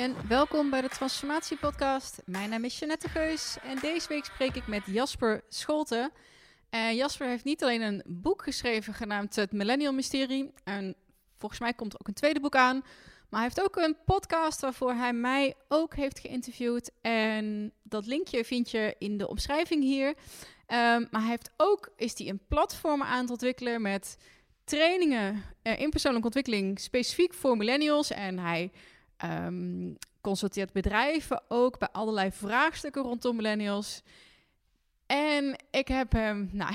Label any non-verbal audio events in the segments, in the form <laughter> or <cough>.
En welkom bij de Transformatie Podcast. Mijn naam is Jeanette Geus en deze week spreek ik met Jasper Scholten. En Jasper heeft niet alleen een boek geschreven genaamd Het Millennial Mysterie. En volgens mij komt er ook een tweede boek aan. Maar hij heeft ook een podcast waarvoor hij mij ook heeft geïnterviewd. En dat linkje vind je in de omschrijving hier. Ehm, maar hij heeft ook, is hij een platform aan het ontwikkelen met trainingen uh, in persoonlijke ontwikkeling specifiek voor millennials. En hij um, consulteert bedrijven ook bij allerlei vraagstukken rondom millennials. En ik heb hem, <laughs> nou,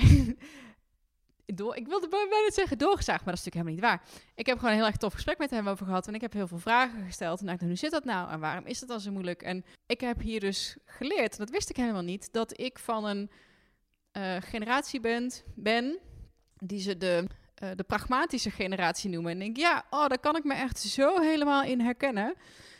ik wilde bijna zeggen doorgezaagd, maar dat is natuurlijk helemaal niet waar. Ik heb gewoon een heel erg tof gesprek met hem over gehad en ik heb heel veel vragen gesteld. En dacht, hoe zit dat nou en waarom is dat dan zo moeilijk? En ik heb hier dus geleerd, dat wist ik helemaal niet, dat ik van een uh, generatie ben, ben die ze de uh, de pragmatische generatie noemen. En denk, ja, oh, daar kan ik me echt zo helemaal in herkennen.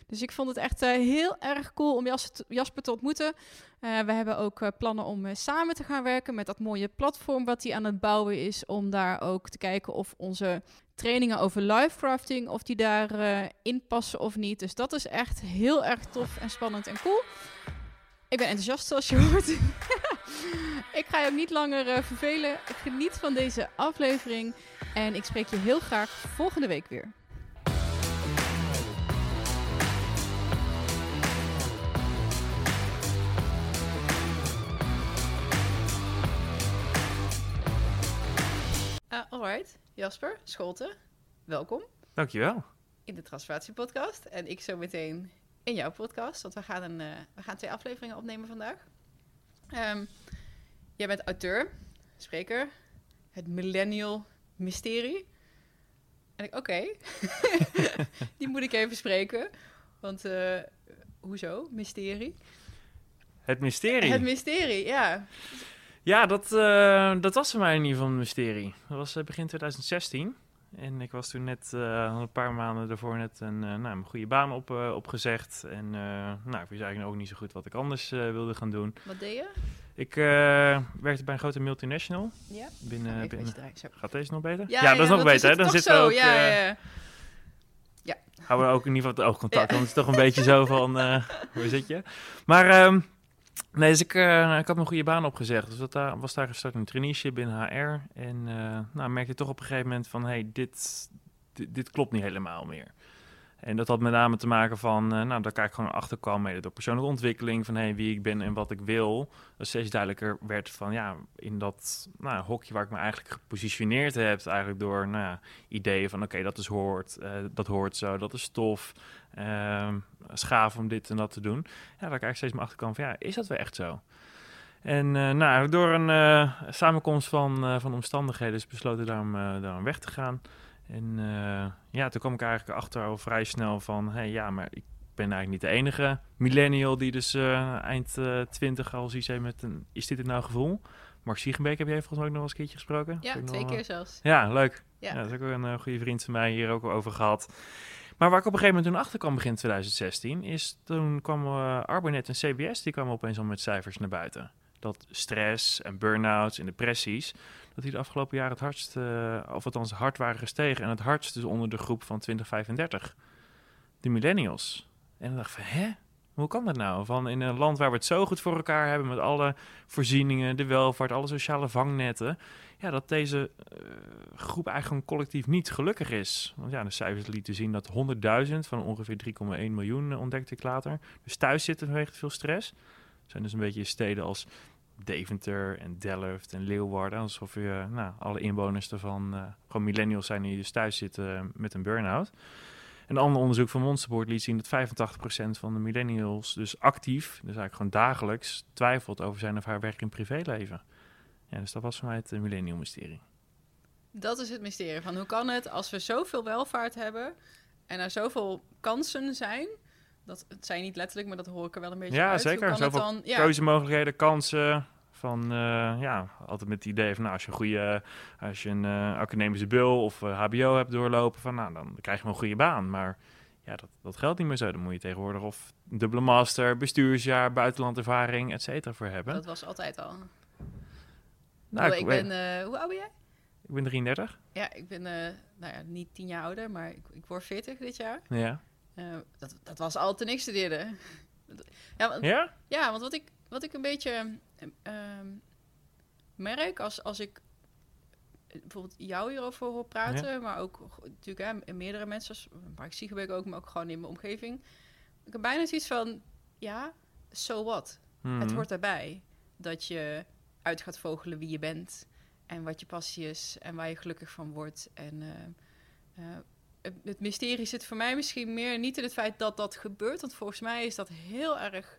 Dus ik vond het echt uh, heel erg cool om Jasper te ontmoeten. Uh, we hebben ook plannen om samen te gaan werken met dat mooie platform wat hij aan het bouwen is. Om daar ook te kijken of onze trainingen over lifecrafting, of die daarin in passen of niet. Dus dat is echt heel erg tof en spannend en cool. Ik ben enthousiast zoals je hoort. <laughs> ik ga je ook niet langer uh, vervelen. Ik geniet van deze aflevering. En ik spreek je heel graag volgende week weer. Uh, alright, Jasper Scholten, welkom. Dankjewel. In de Transformatie Podcast. En ik zo meteen in jouw podcast. Want we gaan, een, uh, we gaan twee afleveringen opnemen vandaag. Um, jij bent auteur, spreker, het Millennial Mysterie. En ik, oké, okay. <laughs> die moet ik even spreken. Want, uh, hoezo? Mysterie? Het mysterie? Het mysterie, ja. Ja, dat, uh, dat was voor mij in ieder geval een mysterie. Dat was begin 2016. En ik was toen net uh, een paar maanden daarvoor net een, uh, nou, een goede baan op, uh, opgezegd. En nou, ik wist eigenlijk ook niet zo goed wat ik anders wilde gaan doen. Wat deed je? Ik werkte bij een grote multinational. Ja? Binnen. Gaat deze nog beter? Ja, ja, dat is nog beter. Hè? Dan zit ook... Ja, ja, ja. Houden we ook in ieder geval het oogcontact. Want het is toch een beetje zo van... <laughs> hoe zit je? Maar... Um, Nee, dus ik, uh, ik had mijn goede baan opgezegd. Dus dat, uh, was daar gestart een traineeship binnen HR. En uh, nou, merkte toch op een gegeven moment van... hey, dit, dit, dit, klopt niet helemaal meer. En dat had met name te maken van... nou, daar kijk ik gewoon achter kwam mede door persoonlijke ontwikkeling... van hey, wie ik ben en wat ik wil. Dat steeds duidelijker werd van... ja, in dat nou, hokje waar ik me eigenlijk gepositioneerd heb... eigenlijk door nou, ideeën van... oké, dat is hoort, dat hoort zo, dat is tof... Uh, schaaf om dit en dat te doen. Ja, daar kijk ik steeds maar achterkant van, ja, is dat weer echt zo? En uh, nou, door een samenkomst van, van omstandigheden is besloten daarom, daarom weg te gaan. En ja, toen kwam ik eigenlijk achter al vrij snel van, hey, ja, maar ik ben eigenlijk niet de enige millennial die dus eind 20 al zoiets heeft met een, is dit het nou gevoel? Mark Siegenbeek heb jij volgens mij ook nog eens een keertje gesproken? Ja, twee nog, keer zelfs. Ja, leuk. Ja. ja. dat is ook een goede vriend van mij hier ook over gehad. Maar waar ik op een gegeven moment toen achter kwam begin 2016, is toen kwam uh, Arbonet en CBS, die kwamen opeens al met cijfers naar buiten. Dat stress en burn-outs en depressies, dat die de afgelopen jaren het hardst, uh, of althans hard waren gestegen. En het hardst dus onder de groep van 2035. De millennials. En dan dacht ik van, hè? Hoe kan dat nou? Van in een land waar we het zo goed voor elkaar hebben met alle voorzieningen, de welvaart, alle sociale vangnetten ja, dat deze uh, groep eigenlijk collectief niet gelukkig is. Want ja, de cijfers lieten zien dat 100.000 van ongeveer 3,1 miljoen uh, ontdekte ik later. Dus thuis zitten vanwege veel stress. Zijn dus een beetje steden als Deventer en Delft en Leeuwarden. Alsof je, nou, alle inwoners ervan gewoon millennials zijn die dus thuis zitten met een burn-out. Een ander onderzoek van Monsterboard liet zien dat 85% van de millennials dus actief, dus eigenlijk gewoon dagelijks, twijfelt over zijn of haar werk en privéleven. Ja, dus dat was voor mij het uh, millennium mysterie. Dat is het mysterie van hoe kan het als we zoveel welvaart hebben en er zoveel kansen zijn. Dat, het zijn niet letterlijk, maar dat hoor ik er wel een beetje ja, uit. Zeker. Zoveel dan, ja. keuzemogelijkheden, kansen. Van uh, ja, altijd met het idee van nou, als je een goede, als je een uh, academische bul of uh, HBO hebt doorlopen, van nou, dan krijg je wel een goede baan. Maar ja, dat, dat geldt niet meer zo. Dan moet je tegenwoordig of dubbele master, bestuursjaar, buitenlandervaring, et cetera voor hebben. Dat was altijd al. Nou, ik, ik ben, hoe oud ben jij? Ik ben 33. Ja, ik ben nou ja, niet tien jaar ouder, maar ik, ik word 40 dit jaar. Ja. Eh, dat, dat was al toen ik studeerde. ja, want, Ja? ja, want wat ik, wat ik een beetje ehm, merk als, als ik bijvoorbeeld jou hierover hoor praten, maar ook natuurlijk hè, meerdere mensen, zoals Mark Siegenbeek ook, maar ook gewoon in mijn omgeving. Ik heb bijna zoiets van, ja, so what? Het Mhm. hoort daarbij dat je uit gaat vogelen wie je bent en wat je passie is en waar je gelukkig van wordt. En eh, eh, het, het mysterie zit voor mij misschien meer niet in het feit dat dat gebeurt, want volgens mij is dat heel erg.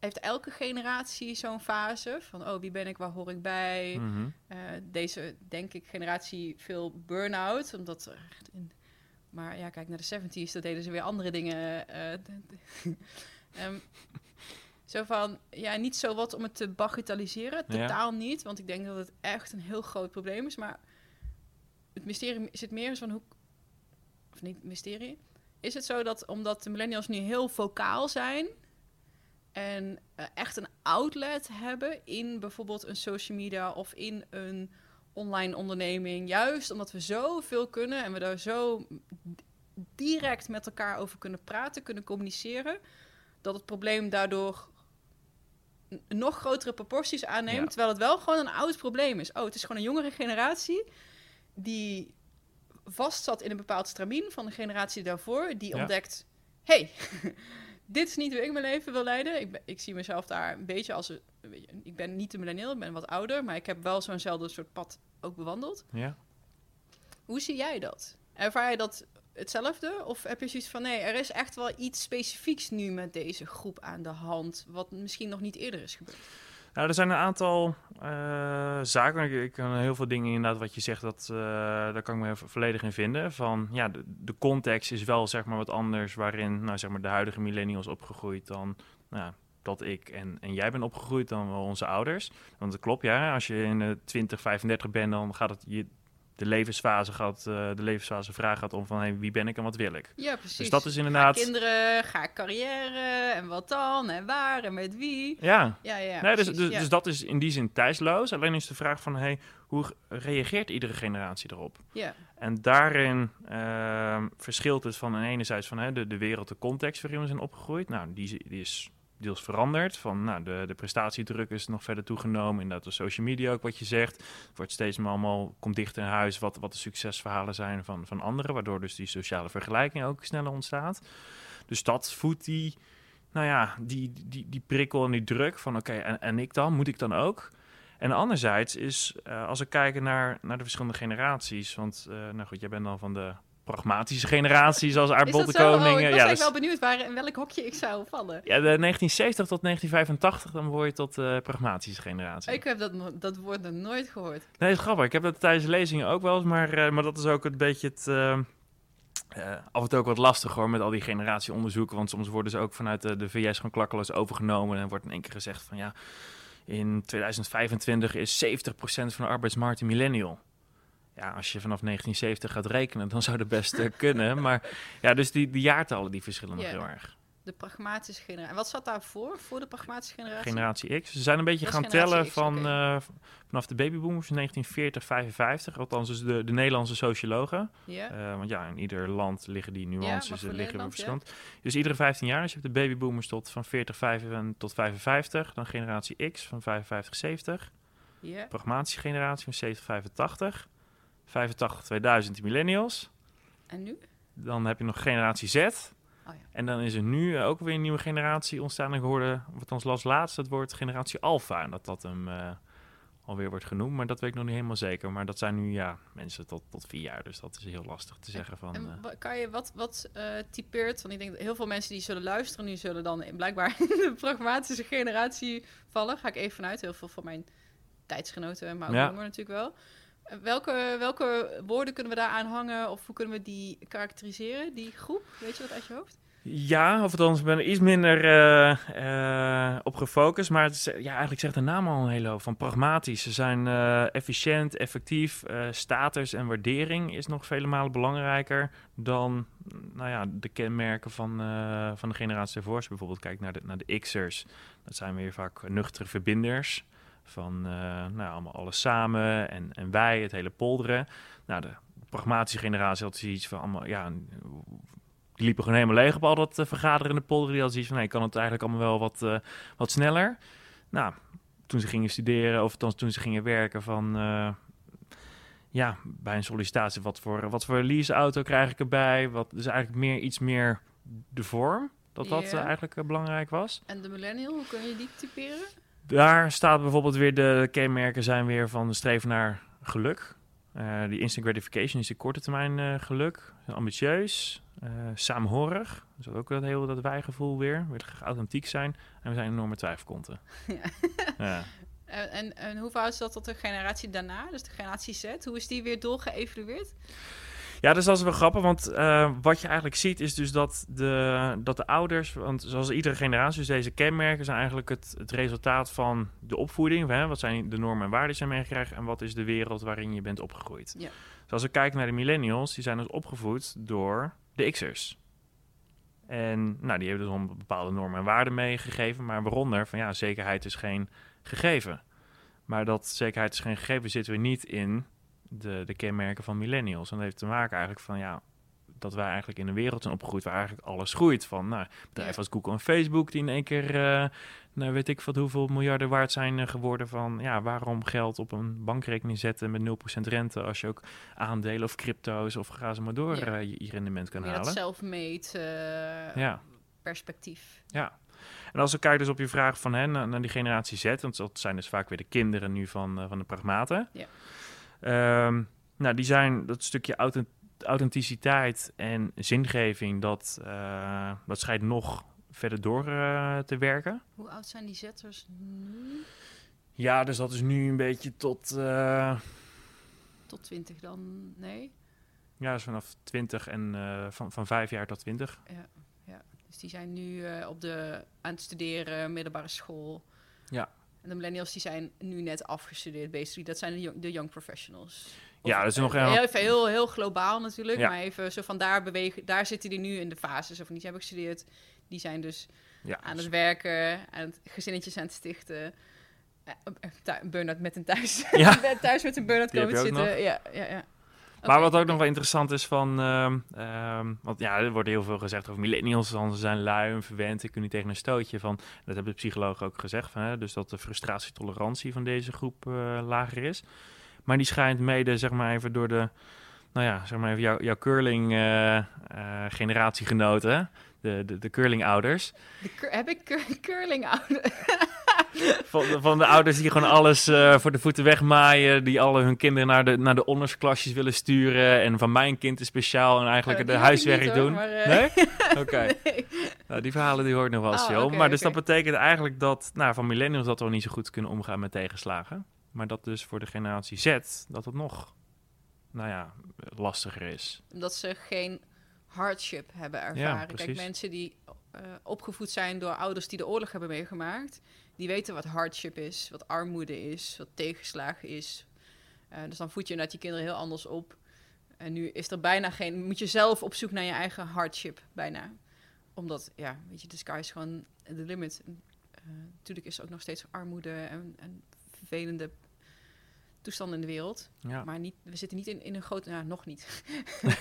Heeft elke generatie zo'n fase van, oh, wie ben ik, waar hoor ik bij? Mhm. Eh, deze, denk ik, generatie veel burn-out. Omdat er echt in... Maar ja, kijk naar de 70s, dat deden ze weer andere dingen. eh, <laughs> Ehm, zo van, ja, niet zo wat om het te bagatelliseren. Ja. Totaal niet, want ik denk dat het echt een heel groot probleem is. Maar het mysterie zit meer eens van hoe... Of niet mysterie. Is het zo dat omdat de millennials nu heel vocaal zijn... en eh, echt een outlet hebben in bijvoorbeeld een social media... of in een online onderneming... juist omdat we zoveel kunnen en we daar zo direct met elkaar over kunnen praten... kunnen communiceren... dat het probleem daardoor nog grotere proporties aanneemt... Ja. terwijl het wel gewoon een oud probleem is. Oh, het is gewoon een jongere generatie... die vast zat in een bepaald stramien van de generatie daarvoor... die Ja. ontdekt... hey, <laughs> dit is niet hoe ik mijn leven wil leiden. Ik, ben, ik zie mezelf daar een beetje als... Een, weet je, ik ben niet de millennial, ik ben wat ouder... maar ik heb wel zo'nzelfde soort pad ook bewandeld. Ja. Hoe zie jij dat? Ervaar je dat hetzelfde? Of heb je zoiets van... nee, er is echt wel iets specifieks nu met deze groep aan de hand... wat misschien nog niet eerder is gebeurd? Nou, er zijn een aantal eh, zaken. Ik, kan heel veel dingen inderdaad wat je zegt, dat, eh, daar kan ik me volledig in vinden. Van ja, de, de context is wel zeg maar wat anders waarin nou, zeg maar, de huidige millennials opgegroeid dan nou, dat ik en, en jij bent opgegroeid dan wel onze ouders. Want dat klopt, ja. Als je in de 20, 35 bent, dan gaat het je de levensfase gaat, eh, de levensfase vraag gaat om van hey, wie ben ik en wat wil ik. Ja, precies. Dus dat is Ga inderdaad. ik kinderen, ga ik carrière en wat dan en waar en met wie? Ja, Ja, ja, nee, dus, dus, ja. dus dat is in die zin tijdsloos. Alleen is de vraag van hey, hoe reageert iedere generatie erop? ja. En daarin ehm, verschilt het van enerzijds van hè, de, de wereld, de context waarin we zijn opgegroeid. Nou, die is deels veranderd. Van, nou, de, de prestatiedruk is nog verder toegenomen. Inderdaad, de social media ook wat je zegt. Het wordt steeds meer allemaal, komt dichter in huis wat, wat de succesverhalen zijn van, van anderen. Waardoor dus die sociale vergelijking ook sneller ontstaat. Dus dat voedt die, nou ja, die, die, die prikkel en die druk van oké, en, en ik dan? Moet ik dan ook? En anderzijds is, eh, als we kijken naar, naar de verschillende generaties, want eh, nou goed, jij bent dan van de pragmatische generatie, zoals Aardbol de zo? Oh, Koning. ik was ja, dus- wel benieuwd waar, in welk hokje ik zou vallen. ja, de 1970 tot 1985, dan word je tot de pragmatische generatie. Ik heb dat, dat woord nog nooit gehoord. Nee, dat is grappig. Ik heb dat tijdens de lezingen ook wel eens, maar, eh, maar dat is ook een beetje het... eh, af en toe ook wat lastig hoor, met al die generatieonderzoeken. Want soms worden ze ook vanuit de, de VS gewoon klakkeloos overgenomen. En wordt in één keer gezegd van ja, in 2025 is 70% van de arbeidsmarkt een millennial. Ja, als je vanaf 1970 gaat rekenen, dan zou dat best eh, kunnen. <laughs> Maar ja, dus die, die jaartallen die verschillen nog Ja. heel erg. De pragmatische generatie. En wat zat daarvoor, voor de pragmatische generatie? Generatie X. Ze zijn een beetje Dat gaan tellen X, van eh, vanaf de babyboomers in 1940, 55. Althans, dus de, de Nederlandse sociologen. Ja. Eh, want ja, in ieder land liggen die nuances eh, liggen verschillend. Dus iedere 15 jaar, dus je hebt de babyboomers tot van 40, 5 en tot 55. Dan generatie X van 55, 70. ja. Pragmatische generatie van 70, 85. 85, 2000 die millennials. En nu? Dan heb je nog generatie Z. Oh ja. En dan is er nu ook weer een nieuwe generatie ontstaan. Ik hoorde, wat ons las laatst, het woord generatie Alpha. En dat dat hem eh, alweer wordt genoemd. Maar dat weet ik nog niet helemaal zeker. Maar dat zijn nu ja, mensen tot, tot vier jaar. Dus dat is heel lastig te zeggen van... En eh, kan je wat, wat eh, typeert? Want ik denk dat heel veel mensen die zullen luisteren nu zullen dan blijkbaar in <laughs> de pragmatische generatie vallen. Ga ik even vanuit. Heel veel van mijn tijdsgenoten, maar ook Ja. jonger natuurlijk wel. Welke, welke woorden kunnen we daar aan hangen? Of hoe kunnen we die karakteriseren, die groep? Weet je dat uit je hoofd? Ja, of althans, ik ben er iets minder eh, eh, op gefocust. Maar het ja, eigenlijk zegt de naam al een hele hoop van pragmatisch. Ze zijn eh, efficiënt, effectief. status en waardering is nog vele malen belangrijker dan nou ja, de kenmerken van, van de generatie ervoor. Als bijvoorbeeld kijkt naar de, naar de X'ers, dat zijn weer vaak nuchtere verbinders. Van eh, nou, allemaal alles samen en, en wij, het hele polderen. Nou, de pragmatische generatie had zoiets van allemaal, ja, die liepen gewoon helemaal leeg op al dat uh, vergaderende polder. Die hadden zoiets van, nee, kan het eigenlijk allemaal wel wat, wat sneller. Nou, toen ze gingen studeren, of althans toen ze gingen werken van... Ja, bij een sollicitatie, wat voor, wat voor leaseauto krijg ik erbij? Wat, dus eigenlijk meer, iets meer de vorm, dat dat eigenlijk belangrijk was. En de millennial, hoe kun je die typeren? Daar staat bijvoorbeeld weer de kenmerken zijn weer van de streven naar geluk. Eh, die instant gratification is de korte termijn eh, geluk. Ambitieus, eh saamhorig. Dus ook dat heel dat wijgevoel weer. Weer graag authentiek zijn. En we zijn enorme twijfelkonten. <laughs> Ja. Ja. En, en, en hoe verhoudt dat tot de generatie daarna, dus de generatie Z? Hoe is die weer doorgeëvalueerd? Ja, dus dat is wel grappig, want eh, wat je eigenlijk ziet is dus dat de, dat de ouders, want zoals iedere generatie, dus deze kenmerken zijn eigenlijk het, het resultaat van de opvoeding. Hè? Wat zijn de normen en waarden die zijn meegekregen en wat is de wereld waarin je bent opgegroeid. Ja. Dus als we kijken naar de millennials, die zijn dus opgevoed door de X'ers. En nou, die hebben dus een bepaalde normen en waarden meegegeven, maar waaronder van ja, zekerheid is geen gegeven. Maar dat zekerheid is geen gegeven zitten we niet in de, de kenmerken van millennials. En dat heeft te maken eigenlijk van ja, dat wij eigenlijk in een wereld zijn opgegroeid waar eigenlijk alles groeit. Van nou, bedrijven als Google en Facebook die in één keer, eh, nou weet ik wat hoeveel miljarden waard zijn eh, geworden. Van ja, waarom geld op een bankrekening zetten met 0% rente als je ook aandelen of crypto's of ga ze maar door Ja. eh, je, je rendement kan Meer dat halen. self-made eh, Ja. perspectief. Ja. En als we kijken dus op je vraag van hen naar, naar die generatie Z, want dat zijn dus vaak weer de kinderen nu van, van de pragmaten. Ja. Ehm, nou, die zijn dat stukje authent- authenticiteit en zingeving, dat, eh, dat schijnt nog verder door eh, te werken. Hoe oud zijn die zetters nu? Ja, dus dat is nu een beetje tot, eh, Tot 20 dan? Nee? ja, dus vanaf 20 en van, van 5 jaar tot 20. Dus die zijn nu op de, aan het studeren, middelbare school. Ja. En de millennials die zijn nu net afgestudeerd, basically. Dat zijn de young, de young professionals. Ja, dat is nog eh, heel, even heel, heel globaal natuurlijk. Ja. Maar even zo van daar bewegen. Daar zitten die nu in de fase. Zo van die hebben gestudeerd. Die zijn dus Ja, aan het werken, aan het gezinnetjes aan het stichten. Thu- Burn-out met een thuis. Ja. <laughs> thuis met een burn-out komen zitten. Ja, ja, ja. Maar wat ook nog wel interessant is van... ehm, ehm, want ja, er wordt heel veel gezegd over millennials. Dan ze zijn lui en verwend. Ik kun niet tegen een stootje van... Dat hebben de psychologen ook gezegd. Van, hè, dus dat de frustratietolerantie van deze groep eh, lager is. Maar die schijnt mede, zeg maar even door de... Nou ja, zeg maar even jouw, jouw curling eh, eh, generatiegenoten. De, de, de curlingouders. De cur- heb ik cur- <laughs> curling ouder? Van, de- van de ouders die gewoon alles eh, voor de voeten wegmaaien. Die alle hun kinderen naar de, naar de honorsklasjes willen sturen. En van mijn kind is speciaal en eigenlijk Oh, de huiswerk niet, hoor, doen. maar, eh, Nee? <laughs> Oké. nee. Nou, die verhalen die hoor ik nog wel eens, Oh, maar dus dat betekent eigenlijk dat, nou, van millennials dat we niet zo goed kunnen omgaan met tegenslagen. Maar dat dus voor de generatie Z, dat het nog, nou ja, lastiger is. Omdat ze geen hardship hebben ervaren. Kijk, mensen die eh, opgevoed zijn door ouders die de oorlog hebben meegemaakt, die weten wat hardship is, wat armoede is, wat tegenslagen is. Eh, dus dan voed je inderdaad je kinderen heel anders op. En nu is er bijna geen, moet je zelf op zoek naar je eigen hardship, bijna. Omdat, ja, weet je, de sky is gewoon the limit. Eh, natuurlijk is er ook nog steeds armoede en, en vervelende toestanden in de wereld. Ja, Maar niet, we zitten niet in, in een grote... Nou, nog niet.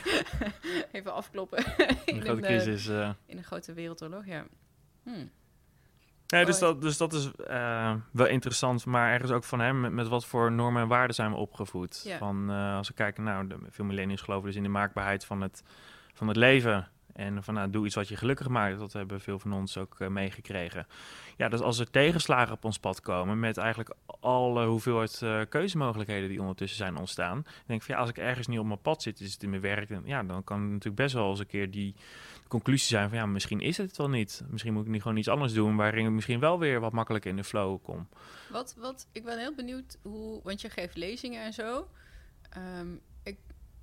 <laughs> Even afkloppen. in, een grote eh, crisis. eh. in een grote wereldoorlog, ja. Hmm. Ja, dus, Oh, dat, dus dat is eh, wel interessant, maar ergens ook van hem, met, met wat voor normen en waarden zijn we opgevoed. Ja. Van, als we kijken, nou, de, veel millennials geloven dus in de maakbaarheid van het, van het leven. En van, nou, doe iets wat je gelukkig maakt. Dat hebben veel van ons ook eh, meegekregen. Ja, dus als er tegenslagen op ons pad komen met eigenlijk alle hoeveelheid eh, keuzemogelijkheden die ondertussen zijn ontstaan. Denk ik van, ja, als ik ergens niet op mijn pad zit, is het in mijn werk, ja, dan kan natuurlijk best wel eens een keer die conclusie zijn van, ja, misschien is het wel niet. Misschien moet ik nu gewoon iets anders doen, waarin ik misschien wel weer wat makkelijker in de flow kom. Wat, wat, ik ben heel benieuwd hoe... Want je geeft lezingen en zo. Ehm,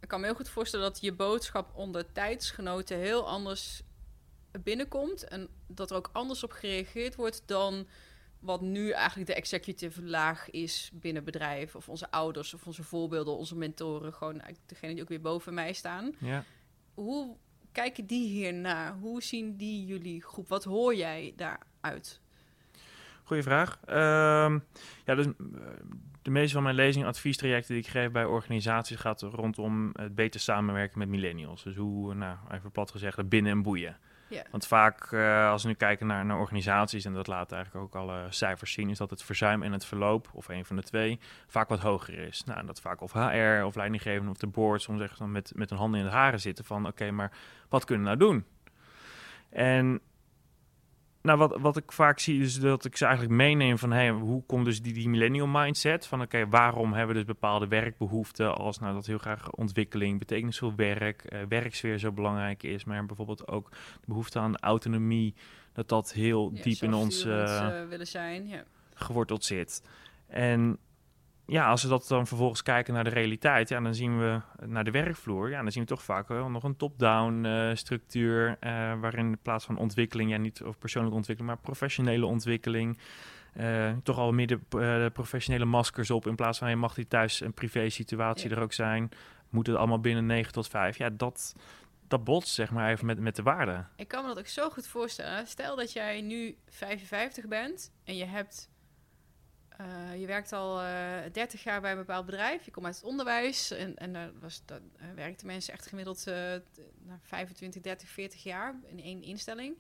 ik, kan me heel goed voorstellen dat je boodschap onder tijdsgenoten heel anders binnenkomt. En dat er ook anders op gereageerd wordt dan wat nu eigenlijk de executive laag is binnen bedrijven. Of onze ouders of onze voorbeelden, onze mentoren. Gewoon degene die ook weer boven mij staan. Ja. Hoe kijken die hiernaar? Hoe zien die jullie groep? Wat hoor jij daaruit? Goeie vraag. Ehm, ja, dus, eh, de meeste van mijn lezing en adviestrajecten die ik geef bij organisaties gaat rondom het beter samenwerken met millennials. Dus hoe, nou, even plat gezegd, binnen en boeien. Want vaak, eh, als we nu kijken naar, naar organisaties, en dat laten eigenlijk ook alle cijfers zien, is dat het verzuim en het verloop, of een van de twee, vaak wat hoger is. Nou, en dat vaak of HR of leidinggevende of de board soms echt dan met, met een hand in de haren zitten van, oké, maar wat kunnen we nou doen? En nou, wat, wat ik vaak zie is dat ik ze eigenlijk meeneem van hey, hoe komt dus die, die millennial mindset? Van oké, waarom hebben we dus bepaalde werkbehoeften als nou dat heel graag ontwikkeling, betekenisvol werk, uh, werksfeer zo belangrijk is, maar bijvoorbeeld ook de behoefte aan autonomie, dat dat heel Ja, diep in ons eh, eh, willen zijn. Ja. geworteld zit. En ja, als we dat dan vervolgens kijken naar de realiteit, ja, dan zien we naar de werkvloer, ja, dan zien we toch vaak wel nog een top-down eh, structuur, eh, waarin in plaats van ontwikkeling, ja, niet of persoonlijke ontwikkeling, maar professionele ontwikkeling, eh, toch al meer de professionele maskers op, in plaats van, je mag die thuis een privé situatie Ja. er ook zijn, moet het allemaal binnen 9 tot 5. Ja, dat, dat botst zeg maar even met, met de waarde. Ik kan me dat ook zo goed voorstellen. Stel dat jij nu 55 bent en je hebt. Eh, je werkt al eh 30 jaar bij een bepaald bedrijf. Je komt uit het onderwijs. En, en daar was, eh, werkten mensen echt gemiddeld eh, t- nou, 25, 30, 40 jaar in één instelling.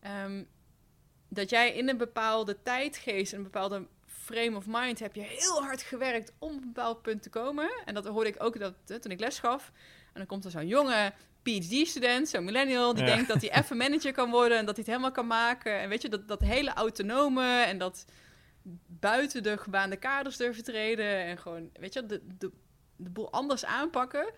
Ehm, dat jij in een bepaalde tijdgeest, een bepaalde frame of mind, heb je heel hard gewerkt om op een bepaald punt te komen. En dat hoorde ik ook dat, eh, toen ik les gaf. En dan komt er zo'n jonge PhD-student, zo'n millennial, die Ja. denkt dat hij even manager kan worden en dat hij het helemaal kan maken. En weet je, dat, dat hele autonome en dat buiten de gebaande kaders durven treden en gewoon, weet je, de, de, de boel anders aanpakken.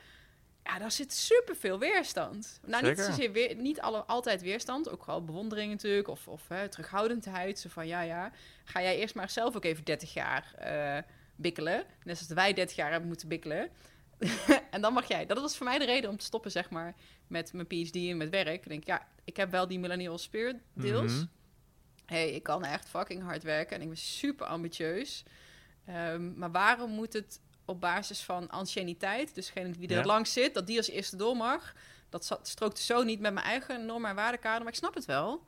Ja, daar zit superveel weerstand. Nou, niet zozeer weer, niet alle, altijd weerstand, ook wel bewondering natuurlijk, of, of hè, terughoudendheid. Zo van, ja, ja, ga jij eerst maar zelf ook even 30 jaar eh, bikkelen. Net zoals wij 30 jaar hebben moeten bikkelen. <laughs> en dan mag jij. Dat was voor mij de reden om te stoppen, zeg maar, met mijn PhD en met werk. Ik denk, ja, ik heb wel die millennial spirit deels. Mhm. Hey, ik kan echt fucking hard werken en ik ben super ambitieus. Ehm, maar waarom moet het op basis van anciëniteit, dus degene die er Ja. langst zit, dat die als eerste door mag? Dat za- strookt zo niet met mijn eigen norm en waardekader, maar ik snap het wel.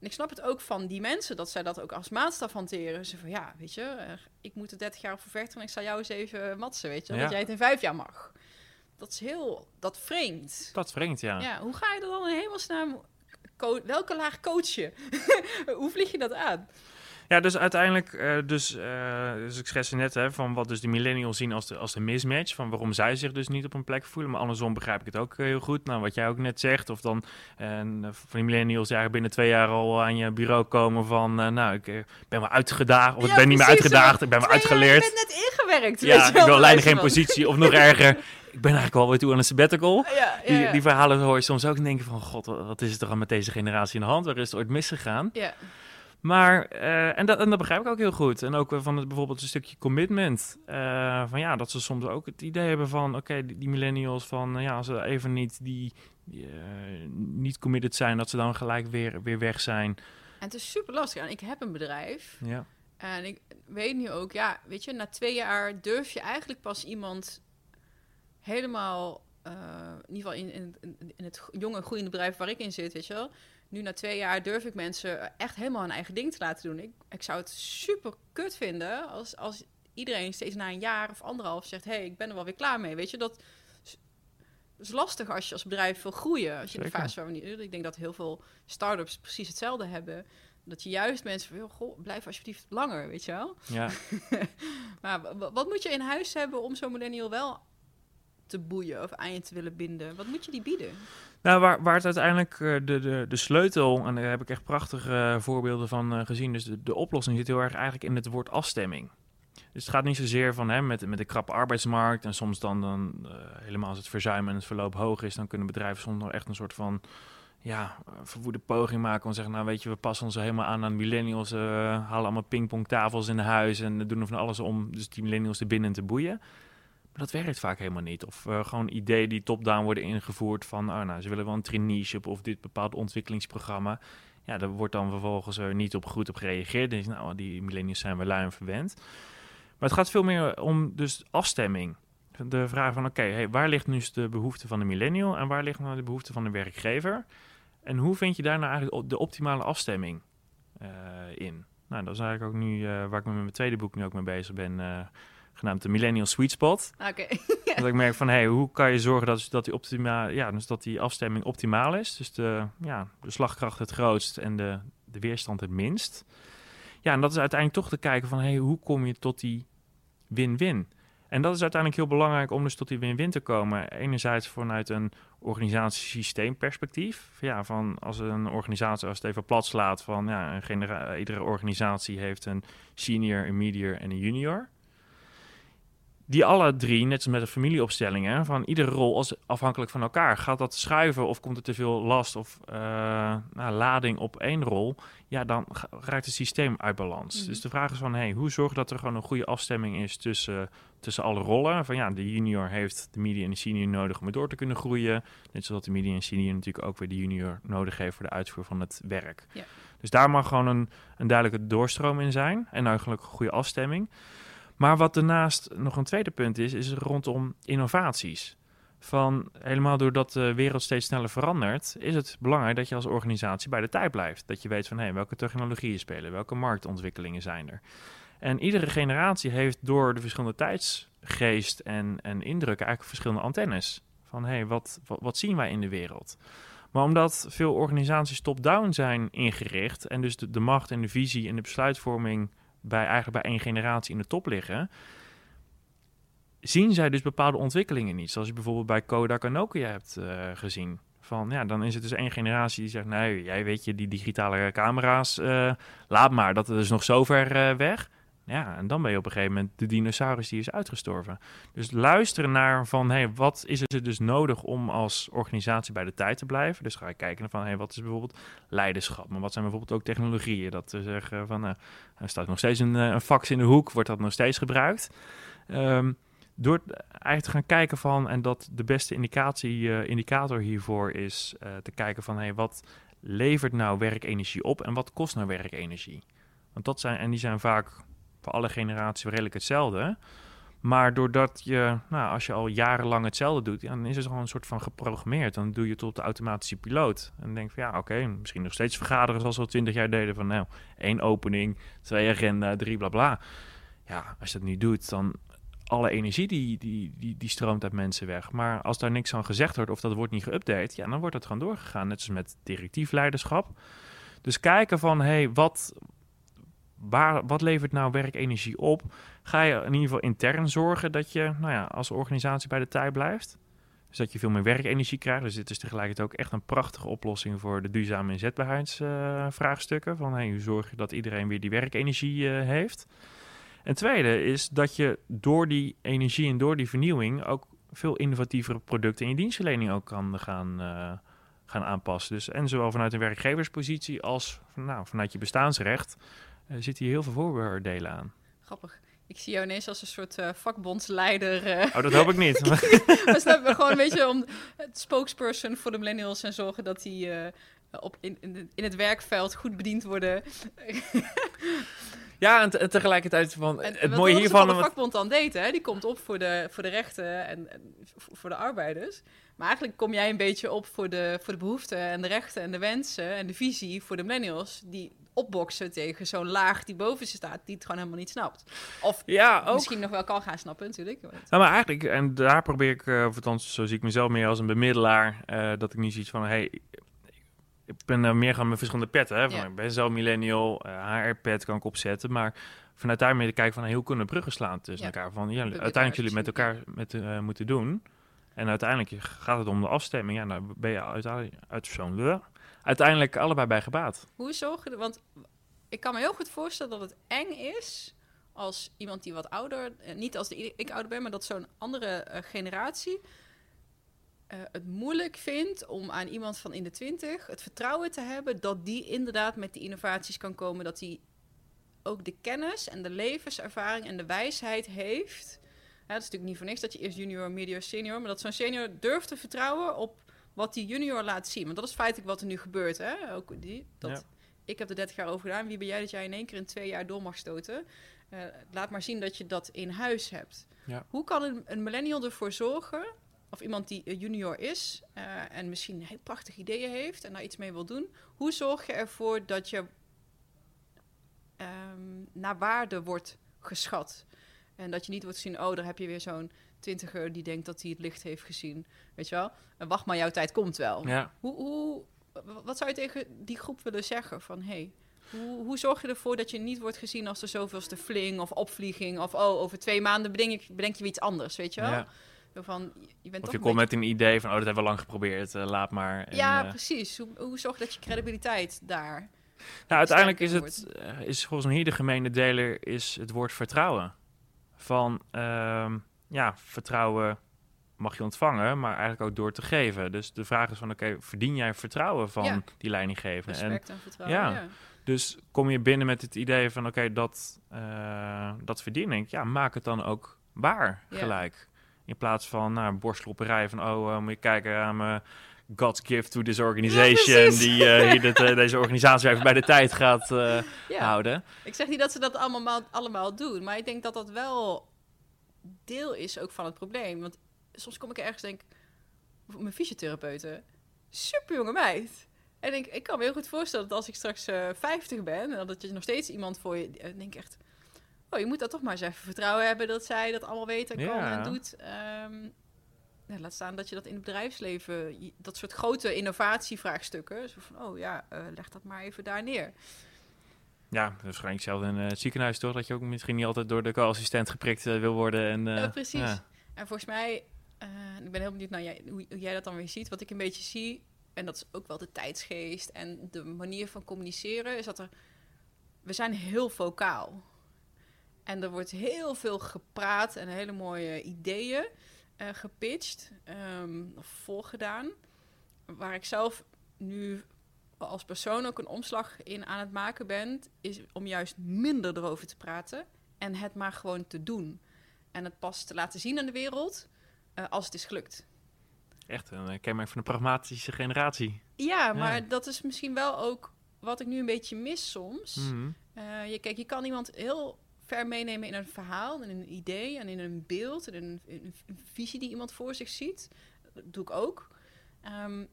En ik snap het ook van die mensen, dat zij dat ook als maatstaf hanteren. Ze van, ja, weet je, ik moet er 30 jaar op vervechten en ik zal jou eens even matsen, weet je. Ja. Dat jij het in vijf jaar mag. Dat is heel, dat vreemd. Dat vreemd, ja. Ja, hoe ga je er dan in hemelsnaam... Welke laag coach je? <laughs> hoe vlieg je dat aan? Ja, dus uiteindelijk, eh, dus, eh, dus ik schetste net hè, van wat dus de millennials zien als de, als de mismatch, van waarom zij zich dus niet op een plek voelen. Maar andersom begrijp ik het ook eh, heel goed. Nou, wat jij ook net zegt, of dan eh, van die millennials die eigenlijk binnen twee jaar al aan je bureau komen van, nou, ik ben wel uitgedaagd, of ik Ja, ben niet meer uitgedaagd, ik ben wel uitgeleerd. Je bent net ingewerkt. Ja, ik wel, wil leiden geen positie, of nog erger, <laughs> ik ben eigenlijk al weer toe aan een sabbatical. Ja, ja, Die, ja. die verhalen hoor je soms ook en denk je van, god, wat is het er aan met deze generatie in de hand? Waar is het ooit misgegaan? Ja. Maar, eh, en, dat, en dat begrijp ik ook heel goed. En ook eh, van het, bijvoorbeeld een stukje commitment. eh, van ja, dat ze soms ook het idee hebben van, oké, die, die millennials van, ja, als ze even niet die, die, niet committed zijn, dat ze dan gelijk weer, weer weg zijn. En het is super lastig. En ik heb een bedrijf. Ja, En ik weet nu ook, ja, weet je, na twee jaar durf je eigenlijk pas iemand helemaal, in ieder geval in, in, in- in het jonge, groeiende bedrijf waar ik in zit, weet je wel. Nu na twee jaar durf ik mensen echt helemaal hun eigen ding te laten doen. Ik, ik zou het super kut vinden als, als iedereen steeds na een jaar of anderhalf zegt, hé, hey, ik ben er wel weer klaar mee. Weet je, dat is, is lastig als je als bedrijf wil groeien. Als je in de fase waar we nu, ik denk dat heel veel start-ups precies hetzelfde hebben. Dat je juist mensen van, joh, goh, blijf alsjeblieft langer, weet je wel. ja. <laughs> Maar wa- wa- wat moet je in huis hebben om zo'n millennial wel te boeien of aan je te willen binden? Wat moet je die bieden? Nou, waar, waar het uiteindelijk eh, de, de, de sleutel, en daar heb ik echt prachtige eh, voorbeelden van eh, gezien, dus de, de oplossing zit heel erg eigenlijk in het woord afstemming. Dus het gaat niet zozeer van hè, met, met de krappe arbeidsmarkt en soms dan, dan helemaal als het verzuim en het verloop hoog is, dan kunnen bedrijven soms nog echt een soort van ja, verwoede poging maken om zeggen, nou weet je, we passen ons helemaal aan aan millennials, eh, halen allemaal pingpongtafels in huis en doen er van alles om dus die millennials er binnen te boeien. Maar dat werkt vaak helemaal niet. Of eh, gewoon ideeën die top-down worden ingevoerd van, oh, nou, ze willen wel een traineeship of dit bepaald ontwikkelingsprogramma. Ja, daar wordt dan vervolgens er niet op goed op gereageerd. Dan je, nou, die millennials zijn wel lui en verwend. Maar het gaat veel meer om dus afstemming. De vraag van, oké, hey, waar ligt nu de behoefte van de millennial en waar ligt nou de behoefte van de werkgever? En hoe vind je daar nou eigenlijk de optimale afstemming eh, in? Nou, dat is eigenlijk ook nu eh, waar ik met mijn tweede boek nu ook mee bezig ben, eh, genaamd de Millennial Sweet Spot. Oké. <laughs> Dat ik merk van, hey, hoe kan je zorgen dat, dat, die optima ja, dus dat die afstemming optimaal is? Dus de, ja, de slagkracht het grootst en de, de weerstand het minst. Ja, en dat is uiteindelijk toch te kijken van, hey, hoe kom je tot die win-win? En dat is uiteindelijk heel belangrijk om dus tot die win-win te komen. Enerzijds vanuit een organisatiesysteemperspectief. Ja, van als een organisatie, als het even plat slaat, van ja, een iedere organisatie heeft een senior, een medior en een junior. Die alle drie, net als met de familieopstellingen, van iedere rol als afhankelijk van elkaar. Gaat dat schuiven of komt er te veel last of uh, nou, lading op één rol? Ja, dan raakt het systeem uit balans. Mhm. Dus de vraag is van, hey, hoe zorg dat er gewoon een goede afstemming is tussen, tussen alle rollen? Van ja, de junior heeft de media en de senior nodig om door te kunnen groeien. Net zoals de media en senior natuurlijk ook weer de junior nodig heeft voor de uitvoer van het werk. Dus daar mag gewoon een, een duidelijke doorstroom in zijn en eigenlijk een goede afstemming. Maar wat daarnaast nog een tweede punt is, is rondom innovaties. Van helemaal doordat de wereld steeds sneller verandert, is het belangrijk dat je als organisatie bij de tijd blijft. Dat je weet van hé, welke technologieën spelen, welke marktontwikkelingen zijn er. En iedere generatie heeft door de verschillende tijdsgeest en, en indrukken eigenlijk verschillende antennes. Van hé, wat, wat, wat zien wij in de wereld? Maar omdat veel organisaties top-down zijn ingericht en dus de, de macht en de visie en de besluitvorming bij, eigenlijk bij één generatie in de top liggen, zien zij dus bepaalde ontwikkelingen niet. Zoals je bijvoorbeeld bij Kodak en Nokia hebt uh, gezien. Van, ja, dan is het dus één generatie die zegt, nee, jij weet je, die digitale camera's, uh, laat maar, dat is nog zo ver uh, weg. Ja, en dan ben je op een gegeven moment de dinosaurus die is uitgestorven. Dus luisteren naar van, hey, wat is er dus nodig om als organisatie bij de tijd te blijven? Dus ga je kijken naar van, hey, wat is bijvoorbeeld leiderschap? Maar wat zijn bijvoorbeeld ook technologieën? Dat te zeggen van, uh, er staat nog steeds een, een fax in de hoek, wordt dat nog steeds gebruikt? Um, door eigenlijk te gaan kijken van, en dat de beste indicatie, uh, indicator hiervoor is te kijken van, hey, wat levert nou werkenergie op en wat kost nou werkenergie? Want dat zijn, en die zijn vaak voor alle generaties redelijk hetzelfde. Maar doordat je, nou, als je al jarenlang hetzelfde doet, dan is het gewoon een soort van geprogrammeerd. Dan doe je het de automatische piloot. En denk van ja, oké, misschien nog steeds vergaderen zoals we al twintig jaar deden. Van nou, één opening, twee agenda, drie bla bla. Ja, als je dat niet doet, dan alle energie die, die, die, die stroomt uit mensen weg. Maar als daar niks aan gezegd wordt of dat wordt niet geüpdate, ja, dan wordt het gewoon doorgegaan. Net zoals met directief leiderschap. Dus kijken van, hé, hey, wat, waar, wat levert nou werkenergie op? Ga je in ieder geval intern zorgen dat je nou ja, als organisatie bij de tijd blijft? Dus dat je veel meer werkenergie krijgt. Dus dit is tegelijkertijd ook echt een prachtige oplossing voor de duurzame inzetbaarheidsvraagstukken. Van hey, hoe zorg je dat iedereen weer die werkenergie uh, heeft? En tweede is dat je door die energie en door die vernieuwing ook veel innovatievere producten in je dienstverlening ook kan gaan, uh, gaan aanpassen. Dus en zowel vanuit een werkgeverspositie als nou, vanuit je bestaansrecht zitten hier heel veel voordelen aan. Grappig. Ik zie jou ineens als een soort uh, vakbondsleider. Uh. Oh, dat hoop ik niet. <laughs> we snappen gewoon een beetje om het spokesperson voor de millennials en zorgen dat die uh, op in, in, het werkveld goed bediend worden. ja, en, te, en, tegelijkertijd van en, het mooie hiervan. Wat de vakbond dan deed, hè, die komt op voor de, voor de rechten en, en voor de arbeiders. Maar eigenlijk kom jij een beetje op voor de, voor de behoeften en de rechten en de wensen en de visie voor de millennials. Die opboksen tegen zo'n laag die boven ze staat, die het gewoon helemaal niet snapt. Of ja, ook. misschien nog wel kan gaan snappen, natuurlijk. Maar eigenlijk, en daar probeer ik, uh, of althans, zo zie ik mezelf meer als een bemiddelaar, uh, dat ik niet zoiets van, hey, ik ben uh, meer gaan met verschillende petten. Hè? Van, Ja. Ik ben zo millennial, HR-pet kan ik opzetten, maar vanuit daarmee te kijken van, hey, hoe kunnen bruggen slaan tussen Ja. elkaar? Van, ja, uiteindelijk jullie met elkaar met, moeten doen. En uiteindelijk gaat het om de afstemming. Ja, nou ben je uiteindelijk, uiteindelijk allebei bij gebaat. Hoe zorgen er, want ik kan me heel goed voorstellen dat het eng is als iemand die wat ouder, eh, niet als de, ik ouder ben, maar dat zo'n andere eh, generatie eh, het moeilijk vindt om aan iemand van in de twintig het vertrouwen te hebben dat die inderdaad met die innovaties kan komen, dat die ook de kennis en de levenservaring en de wijsheid heeft. Dat is natuurlijk niet voor niks dat je eerst junior, medior, senior, maar dat zo'n senior durft te vertrouwen op wat die junior laat zien. Want dat is feitelijk wat er nu gebeurt. Hè? Ook die, dat, Ja. Ik heb er 30 jaar over gedaan. Wie ben jij dat jij in één keer in twee jaar door mag stoten? Eh, laat maar zien dat je dat in huis hebt. Ja. Hoe kan een, een millennial ervoor zorgen, of iemand die eh, junior is eh, en misschien heel prachtige ideeën heeft en daar iets mee wil doen, hoe zorg je ervoor dat je ehm, naar waarde wordt geschat. En dat je niet wordt zien, oh, daar heb je weer zo'n twintiger die denkt dat hij het licht heeft gezien. Weet je wel? En wacht maar, jouw tijd komt wel. Ja. Hoe, hoe, wat zou je tegen die groep willen zeggen? Van, hey, hoe, hoe zorg je ervoor dat je niet wordt gezien als de zoveelste fling of opvlieging? Of, oh, over twee maanden bedenk, ik, bedenk je weer iets anders, weet je wel? Ja. Van, je bent Of je komt beetje- met een idee van, oh, dat hebben we lang geprobeerd, eh, laat maar. En, Ja, eh, precies. Hoe, hoe zorg je dat je credibiliteit daar... Nou, uiteindelijk is het, eh, is volgens mij hier de gemene deler, is het woord vertrouwen. Van, ehm, ja, vertrouwen mag je ontvangen, maar eigenlijk ook door te geven. Dus de vraag is van, oké, verdien jij vertrouwen van Ja. die leidinggevende? En Respect en, vertrouwen. ja. Ja. dus kom je binnen met het idee van, oké, dat, eh, dat verdien ik. Ja, maak het dan ook waar Ja. gelijk. In plaats van, nou, borstlopperij van, oh, eh, moet je kijken aan mijn God's gift to this organization, die eh, hier <laughs> dit, eh, deze organisatie even bij de tijd gaat eh, Ja. houden. Ik zeg niet dat ze dat allemaal, allemaal doen, maar ik denk dat dat wel deel is ook van het probleem. Want soms kom ik ergens en denk, mijn fysiotherapeuten, super jonge meid. En ik, ik kan me heel goed voorstellen dat als ik straks eh 50 ben en dat je nog steeds iemand voor je, eh, denk ik echt, oh je moet dat toch maar eens even vertrouwen hebben dat zij dat allemaal weet en kan Ja. en doet. Ehm, ja, laat staan dat je dat in het bedrijfsleven, dat soort grote innovatievraagstukken, zo van, oh ja, eh, leg dat maar even daar neer. Ja, waarschijnlijk zelf in eh, het ziekenhuis toch, dat je ook misschien niet altijd door de co-assistent geprikt eh, wil worden. En, Ja, precies. ja. En volgens mij, ik ben heel benieuwd naar jij, hoe, hoe jij dat dan weer ziet. Wat ik een beetje zie, en dat is ook wel de tijdsgeest en de manier van communiceren, is dat er. We zijn heel vocaal. En er wordt heel veel gepraat en hele mooie ideeën eh, gepitcht ehm, of voorgedaan. Waar ik zelf nu als persoon ook een omslag in aan het maken ben, is om juist minder erover te praten en het maar gewoon te doen. En het pas te laten zien aan de wereld eh, als het is gelukt. Echt een kenmerk van een pragmatische generatie. Ja, maar dat is misschien wel ook wat ik nu een beetje mis soms. Mhm. Eh, je, kijk, je kan iemand heel ver meenemen in een verhaal, in een idee en in een beeld en in een, in een visie die iemand voor zich ziet. Dat doe ik ook. Ehm,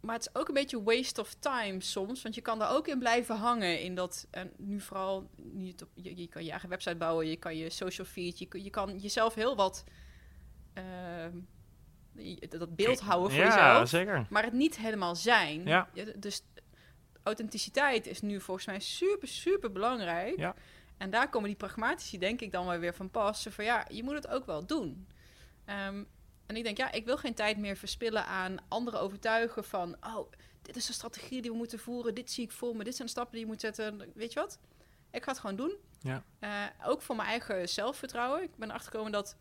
maar het is ook een beetje waste of time soms, want je kan daar ook in blijven hangen. In dat, en nu vooral, op- je, je kan je eigen website bouwen, je kan je social feed, je, je kan jezelf heel wat, ehm, dat beeld houden voor ja, jezelf zeker. maar het niet helemaal zijn. Ja. Dus authenticiteit is nu volgens mij super, super belangrijk. Ja. En daar komen die pragmatici denk ik dan wel weer van pas. Van ja, je moet het ook wel doen. Ehm, en ik denk, ja, ik wil geen tijd meer verspillen aan anderen overtuigen van... oh, dit is de strategie die we moeten voeren, dit zie ik voor me, dit zijn de stappen die je moet zetten. Weet je wat? Ik ga het gewoon doen. Ja. Eh, ook voor mijn eigen zelfvertrouwen. Ik ben erachter gekomen dat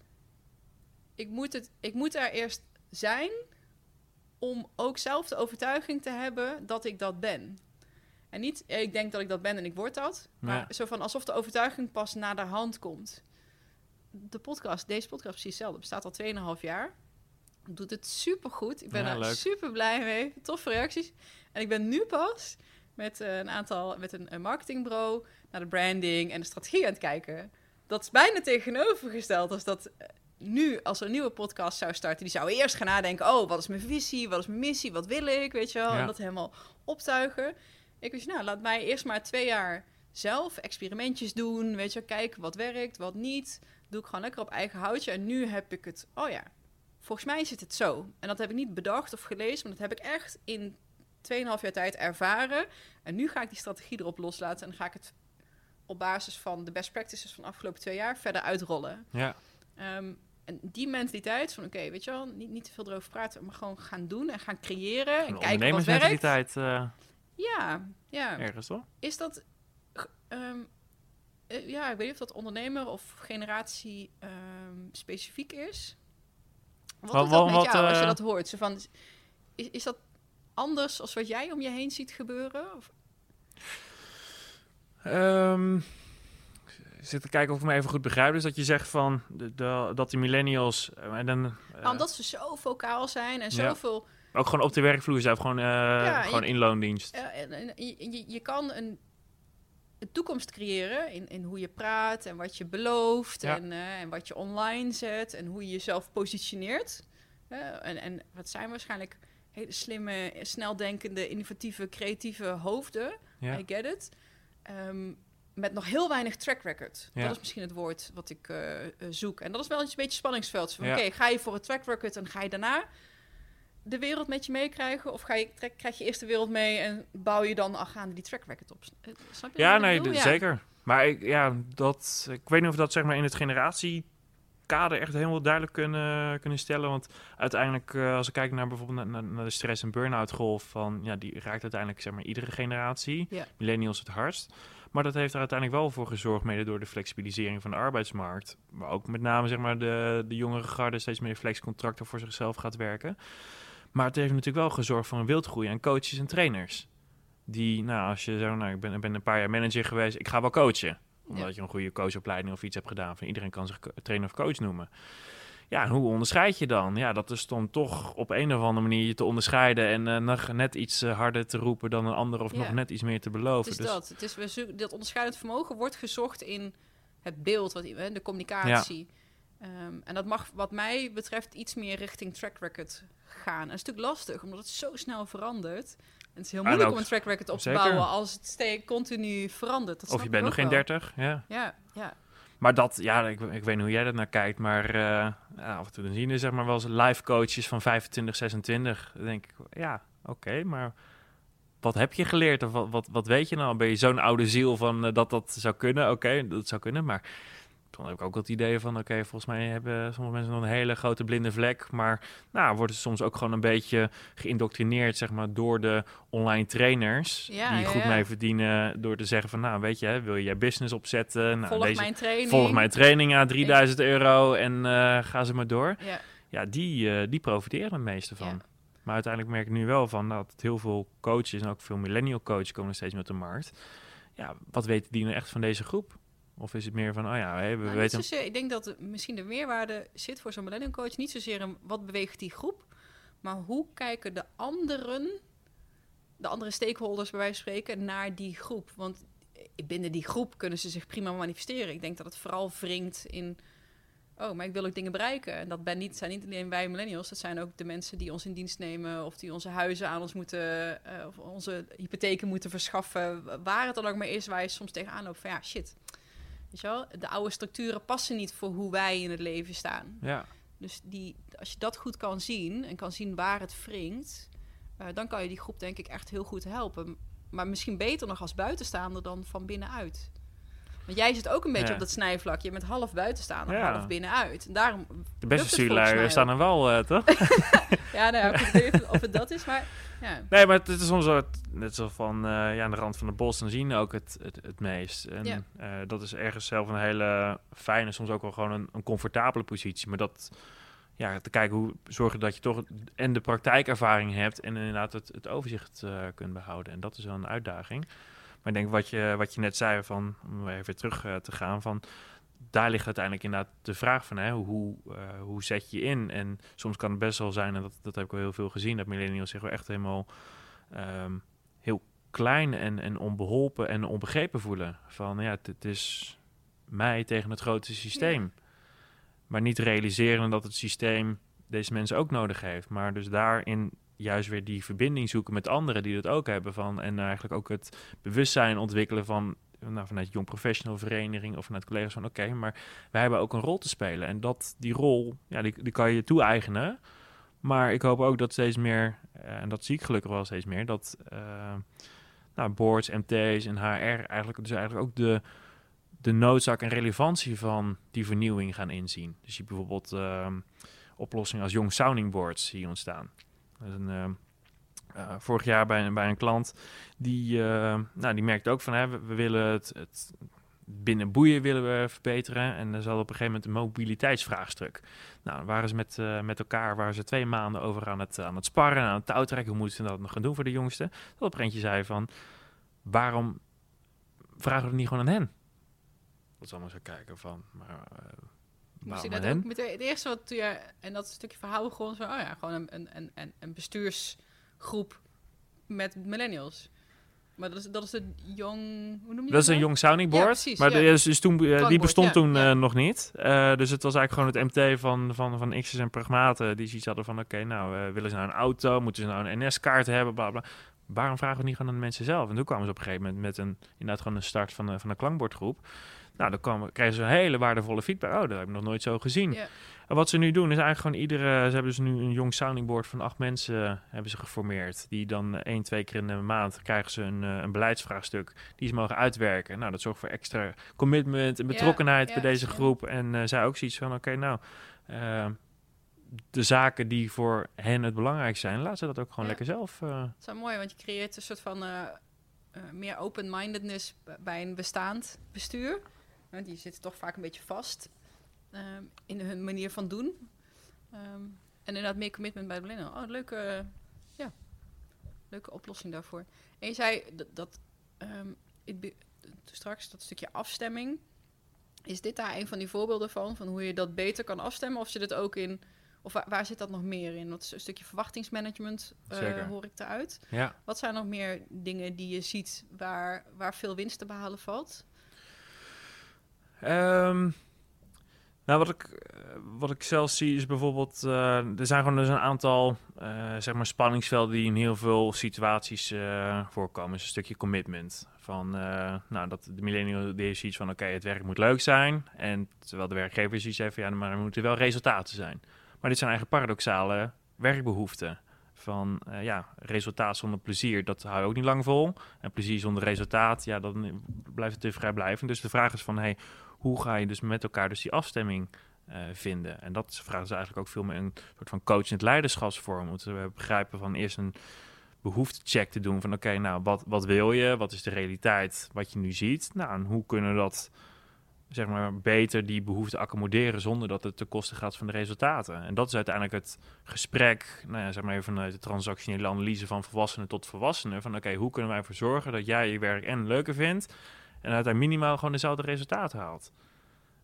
ik moet, het, ik moet er eerst zijn om ook zelf de overtuiging te hebben dat ik dat ben. En niet, eh, ik denk dat ik dat ben en ik word dat. Maar Ja. zo van alsof de overtuiging pas naar de hand komt. De podcast, deze podcast precies hetzelfde. Bestaat al 2,5 jaar. Doet het super goed. Ik ben Ja, er leuk. super blij mee. Toffe reacties. En ik ben nu pas met eh, een aantal, met een, een marketingbureau naar de branding en de strategie aan het kijken. Dat is bijna tegenovergesteld als dat eh, nu, als er een nieuwe podcast zou starten, die zou eerst gaan nadenken: oh, wat is mijn visie, wat is mijn missie, wat wil ik, weet je wel, Ja. en dat helemaal optuigen. Ik wist, nou, laat mij eerst maar twee jaar zelf experimentjes doen, weet je, kijken wat werkt, wat niet. Doe ik gewoon lekker op eigen houtje. En nu heb ik het, oh ja, volgens mij zit het zo. En dat heb ik niet bedacht of gelezen, maar dat heb ik echt in 2,5 jaar tijd ervaren. En nu ga ik die strategie erop loslaten en dan ga ik het op basis van de best practices van de afgelopen twee jaar verder uitrollen. Ja. Ehm, en die mentaliteit van, oké, weet je wel, niet, niet te veel erover praten, maar gewoon gaan doen en gaan creëren en kijken wat werkt. eh, Ja, ja. ergens, toch? Is dat, ehm, eh, ja, ik weet niet of dat ondernemer of generatie ehm, specifiek is. Wat Wat- doet dat wat- met wat, jou als je eh, dat hoort? Zo van, is, is dat anders als wat jij om je heen ziet gebeuren? Of, Ehm, ik zit te kijken of ik me even goed begrijp. Dus dat je zegt van de, de- dat die millennials eh, en dan Nou, omdat ze zo vocaal zijn en ja. Ook gewoon op de werkvloer of gewoon, eh, gewoon je- in loondienst. Ja, en, en je, je, kan een, een toekomst creëren in, in hoe je praat en wat je belooft Ja. en, eh, en wat je online zet en hoe je jezelf positioneert. Eh, en, en wat zijn waarschijnlijk hele slimme, sneldenkende, innovatieve, creatieve hoofden. Ja. I get it. Ehm, met nog heel weinig track record. Ja. Dat is misschien het woord wat ik zoek. En dat is wel een beetje spanningsveld. Ja. Oké, ga je voor een track record en ga je daarna de wereld met je meekrijgen? Of ga je, trek, krijg je eerst de wereld mee en bouw je dan afgaande die track record op? Eh, Snap je Ja, nee, Ja. zeker. Maar ik, ja, dat, ik weet niet of dat zeg maar in het generatiekader echt helemaal duidelijk kunnen, kunnen stellen. Want uiteindelijk, eh, als ik kijk naar bijvoorbeeld naar de stress- en burn-out golf, van, ja, die raakt uiteindelijk zeg maar iedere generatie. Ja. Millennials het hardst. Maar dat heeft er uiteindelijk wel voor gezorgd, mede door de flexibilisering van de arbeidsmarkt. Maar ook met name zeg maar, de, de jongere garde steeds meer flexcontracten voor zichzelf gaat werken. Maar het heeft natuurlijk wel gezorgd voor een wildgroei aan coaches en trainers. Die, nou, als je zo, nou, ik ben, ik ben een paar jaar manager geweest, ik ga wel coachen. Omdat Ja. je een goede coachopleiding of iets hebt gedaan. Van iedereen kan zich trainer of coach noemen. Ja, en hoe onderscheid je dan? Ja, dat is dan toch op een of andere manier je te onderscheiden en eh, nog net iets eh, harder te roepen dan een ander of Ja. nog net iets meer te Het beloven. is Dus- dat. Het is, we dat onderscheidend vermogen wordt gezocht in het beeld, wat, de communicatie. Ehm, en dat mag wat mij betreft iets meer richting track record gaan. En dat is natuurlijk lastig, omdat het zo snel verandert. En het is heel En moeilijk ook- om een track record op te zeker. bouwen als het steeds continu verandert. Dat of je bent nog geen wel. 30, ja. Ja, ja. Maar dat, ja, ik, ik weet niet hoe jij dat naar kijkt, maar eh, ja, af en toe dan zien we zeg maar wel eens live coaches van 25, 26. Dan denk ik, ja, oké, maar wat heb je geleerd of wat, wat, wat weet je nou? Ben je zo'n oude ziel van eh, dat dat zou kunnen? Oké, dat zou kunnen, maar toen heb ik ook het idee van, oké, volgens mij hebben sommige mensen nog een hele grote blinde vlek, maar nou, worden ze soms ook gewoon een beetje geïndoctrineerd, zeg maar, door de online trainers Ja, die ja, goed ja. mee verdienen door te zeggen van, nou, weet je, hè, wil je je business opzetten? Nou, Volg deze, mijn training. Volg mijn training aan 3000 euro en eh ga ze maar door. Ja, Ja, die, eh, die profiteren het meeste van. Maar uiteindelijk merk ik nu wel van dat heel veel coaches en ook veel millennial coaches komen steeds meer op de markt. Ja, wat weten die nou echt van deze groep? Of is het meer van, oh ja, we Nou, weten... zozeer, ik denk dat misschien de meerwaarde zit voor zo'n millennium coach niet zozeer in wat beweegt die groep, maar hoe kijken de anderen, de andere stakeholders bij wijze van spreken, naar die groep. Want binnen die groep kunnen ze zich prima manifesteren. Ik denk dat het vooral wringt in, oh, maar ik wil ook dingen bereiken. En dat ben niet, zijn niet alleen wij millennials, dat zijn ook de mensen die ons in dienst nemen of die onze huizen aan ons moeten, eh, of onze hypotheken moeten verschaffen, waar het dan ook maar is, waar je soms tegenaan loopt van ja, shit. Weet je wel, de oude structuren passen niet voor hoe wij in het leven staan. Ja, Dus die, als je dat goed kan zien en kan zien waar het wringt, eh, dan kan je die groep denk ik echt heel goed helpen. Maar misschien beter nog als buitenstaander dan van binnenuit. Want jij zit ook een beetje Ja. op dat snijvlak. Je bent half buitenstaander, Ja. half binnenuit. En daarom de beste stuurlui ook. staan er wel, eh, toch? <laughs> Ja, nou ja, ik weet niet of het dat is, maar ja. Nee, maar het is soms net zo van, eh, ja, aan de rand van het bos, dan zien we ook het, het, het meest. En Ja. eh, dat is ergens zelf een hele fijne, soms ook wel gewoon een, een comfortabele positie. Maar dat, ja, te kijken hoe zorgen dat je toch en de praktijkervaring hebt en inderdaad het, het overzicht kunt behouden. En dat is wel een uitdaging. Maar ik denk wat je, wat je net zei, van, om even weer terug eh, te gaan, van daar ligt uiteindelijk inderdaad de vraag van hè, hoe, eh, hoe zet je in? En soms kan het best wel zijn, en dat, dat heb ik wel heel veel gezien, dat millennials zich wel echt helemaal ehm, heel klein en, en onbeholpen en onbegrepen voelen. Van ja, het, het is mij tegen het grote systeem. Maar niet realiseren dat het systeem deze mensen ook nodig heeft. Maar dus daarin juist weer die verbinding zoeken met anderen die dat ook hebben. Van, en eigenlijk ook het bewustzijn ontwikkelen van nou, vanuit Jong Professional Vereniging of vanuit collega's van oké, maar wij hebben ook een rol te spelen. En dat, die rol, ja, die, die kan je toe-eigenen. Maar ik hoop ook dat steeds meer, eh, en dat zie ik gelukkig wel steeds meer, dat eh, nou, boards, MT's en HR eigenlijk, dus eigenlijk ook de, de noodzaak en relevantie van die vernieuwing gaan inzien. Dus je bijvoorbeeld ehm, oplossingen als Young Sounding Boards hier ontstaan. Ehm, eh, vorig jaar bij, een- bij een klant, die, eh, nou, die merkte ook van, hè, we, willen het, het binnen boeien willen we verbeteren. En er zat op een gegeven moment een mobiliteitsvraagstuk. Nou, dan waren ze met, eh, met elkaar waren ze twee maanden over aan het, aan het sparren, aan het touwtrekken. Hoe moeten ze dat nog gaan doen voor de jongste? Dat op een eentje zei van, waarom vragen we het niet gewoon aan hen? Dat is allemaal zo kijken van, maar ik aan net ook meteen, het eerste wat toen je, en dat stukje verhaal begon, zo, oh ja, gewoon een, een, een, een, een bestuursgroep met millennials. Maar dat is, dat is de jong, hoe noem je Dat is een nou? Young Sounding Ja, Board, precies, maar ja. is dus toen, eh, die bestond ja, toen eh, nog niet. Eh, dus het was eigenlijk gewoon het MT van, van, van X's en Pragmaten. Die zoiets hadden van, oké, nou, willen ze nou een auto? Moeten ze nou een NS-kaart hebben? Bla, bla. waarom vragen we niet gewoon aan de mensen zelf? En toen kwamen ze op een gegeven moment met een, inderdaad gewoon een start van, een- van een klankbordgroep. Nou, dan kwam, kregen ze een hele waardevolle feedback. Oh, dat heb ik nog nooit zo gezien. En wat ze nu doen is eigenlijk gewoon iedere... Ze hebben dus nu een jong sounding board van acht mensen eh, hebben ze geformeerd. Die dan één, twee keer in de maand krijgen ze een, eh, een beleidsvraagstuk die ze mogen uitwerken. Nou, dat zorgt voor extra commitment en betrokkenheid bij deze groep. En eh, zij ook zoiets van, oké, nou... de zaken die voor hen het belangrijk zijn, laten ze dat ook gewoon Ja. lekker zelf. eh, Het is wel mooi, want je creëert een soort van meer open-mindedness bij een bestaand bestuur. Want die zitten toch vaak een beetje vast ehm, in hun manier van doen. Ehm, en inderdaad meer commitment bij de millennial. Oh, leuke, ja, leuke oplossing daarvoor. En je zei dat, dat ehm, straks dat stukje afstemming. Is dit daar een van die voorbeelden van? Van hoe je dat beter kan afstemmen? Of zit het ook in... Of waar, waar zit dat nog meer in? Wat is een stukje verwachtingsmanagement eh, hoor ik eruit. ja. Wat zijn nog meer dingen die je ziet waar, waar veel winst te behalen valt? Ehm, nou, wat ik, eh, wat ik zelf zie is bijvoorbeeld... eh, er zijn gewoon dus een aantal eh, zeg maar spanningsvelden die in heel veel situaties voorkomen. Dus een stukje commitment. Van, nou, dat de millennial die heeft zoiets van... Oké, het werk moet leuk zijn. En terwijl de werkgever zoiets heeft van... Ja, maar er moeten wel resultaten zijn. Maar dit zijn eigenlijk paradoxale werkbehoeften. Van, ja, resultaat zonder plezier, dat hou je ook niet lang vol. En plezier zonder resultaat, ja, dan blijft het te vrijblijvend. Dus de vraag is van, hey, hoe ga je dus met elkaar dus die afstemming eh, vinden? En dat vraagt dus eigenlijk ook veel meer een soort van coachend leiderschapsvorm. Moeten we begrijpen van eerst een behoeftecheck te doen van oké, nou, wat, wat wil je? Wat is de realiteit wat je nu ziet? Nou, en hoe kunnen we dat zeg maar beter die behoefte accommoderen zonder dat het ten koste gaat van de resultaten? En dat is uiteindelijk het gesprek, nou ja, zeg maar even vanuit de transactionele analyse van volwassenen tot volwassenen. Van oké, hoe kunnen wij ervoor zorgen dat jij je werk en leuker vindt en uiteindelijk minimaal gewoon dezelfde resultaten haalt?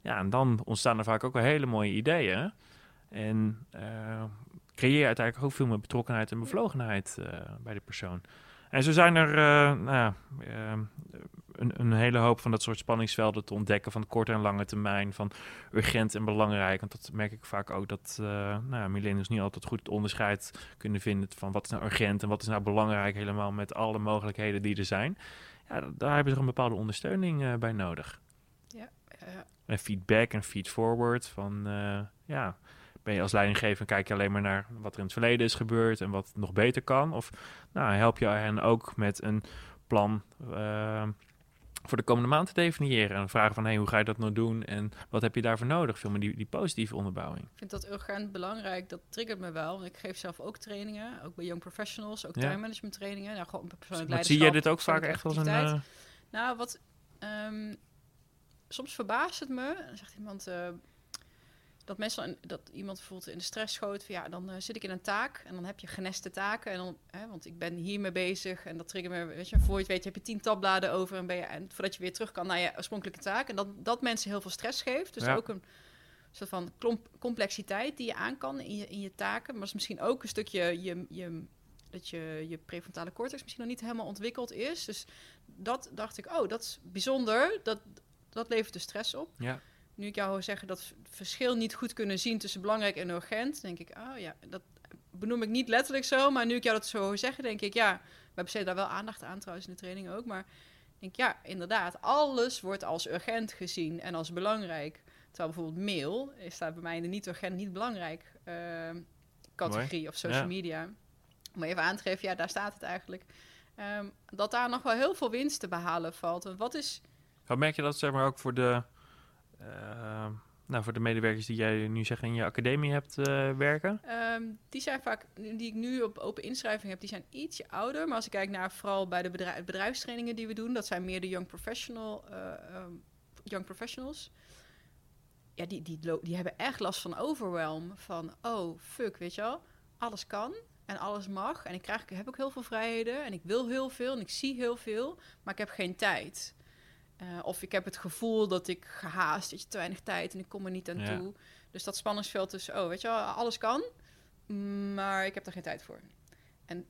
Ja, en dan ontstaan er vaak ook wel hele mooie ideeën. En eh, creëer uiteindelijk ook veel meer betrokkenheid en bevlogenheid eh, bij de persoon. En zo zijn er eh, nou een, een hele hoop van dat soort spanningsvelden te ontdekken. Van korte en lange termijn, van urgent en belangrijk. Want dat merk ik vaak ook dat uh, nou millennials niet altijd goed het onderscheid kunnen vinden van wat is nou urgent en wat is nou belangrijk. Helemaal met alle mogelijkheden die er zijn. Ja, daar hebben ze een bepaalde ondersteuning uh, bij nodig. Ja, ja. En feedback en feedforward van uh, ja ben je als leidinggever kijk je alleen maar naar wat er in het verleden is gebeurd en wat nog beter kan? Of nou, help je hen ook met een plan uh, voor de komende maand te definiëren en vragen van hey, hoe ga je dat nou doen en wat heb je daarvoor nodig? Veel meer die, die positieve onderbouwing. Ik vind dat urgent belangrijk, dat triggert me wel. Want ik geef zelf ook trainingen, ook bij young professionals, ook Ja. time management trainingen. Nou, gewoon persoonlijk leiderschap. zie jij dit ook vaak echt als een... eh, Nou, wat... ehm, soms verbaast het me. Dan zegt iemand... eh, dat mensen dat iemand bijvoorbeeld in de stress schoot van ja, dan eh, zit ik in een taak en dan heb je geneste taken en dan, hè, want ik ben hiermee bezig en dat triggert me, weet je, voor je het weet heb je tien tabbladen over en ben je en voordat je weer terug kan naar je oorspronkelijke taak. En dat dat mensen heel veel stress geeft, dus Ja. ook een soort van klomp- complexiteit die je aan kan in je, in je taken, maar is misschien ook een stukje je, je dat je je prefrontale cortex misschien nog niet helemaal ontwikkeld is, dus dat dacht ik, oh, dat is bijzonder, dat dat levert de stress op. Ja. Nu ik jou hoor zeggen dat verschil niet goed kunnen zien tussen belangrijk en urgent, denk ik, oh ja, dat benoem ik niet letterlijk zo, maar nu ik jou dat zo hoor zeggen, denk ik, ja, we besteden daar wel aandacht aan trouwens in de training ook, maar ik denk ja, inderdaad, alles wordt als urgent gezien en als belangrijk. Terwijl bijvoorbeeld mail is daar bij mij in de niet urgent, niet belangrijk eh, categorie of social Ja. media. Om even aan te geven, ja, daar staat het eigenlijk. Ehm, dat daar nog wel heel veel winst te behalen valt. Wat is Wat merk je dat zeg maar ook voor de, eh, nou, voor de medewerkers die jij nu zeg in je academie hebt eh, werken? Ehm, die zijn vaak, die ik nu op open inschrijving heb, die zijn ietsje ouder. Maar als ik kijk naar vooral bij de bedrijf, bedrijfstrainingen die we doen, dat zijn meer de young professional, eh, ehm, young professionals. Ja, die, die, die hebben echt last van overwhelm. Van, oh, fuck, weet je wel. Alles kan en alles mag. En ik, krijg, heb ook heel veel vrijheden en ik wil heel veel en ik zie heel veel. Maar ik heb geen tijd. Eh, of ik heb het gevoel dat ik gehaast, weet je, te weinig tijd en ik kom er niet aan Ja. toe. Dus dat spanningsveld tussen, oh, weet je wel, alles kan, maar ik heb er geen tijd voor. En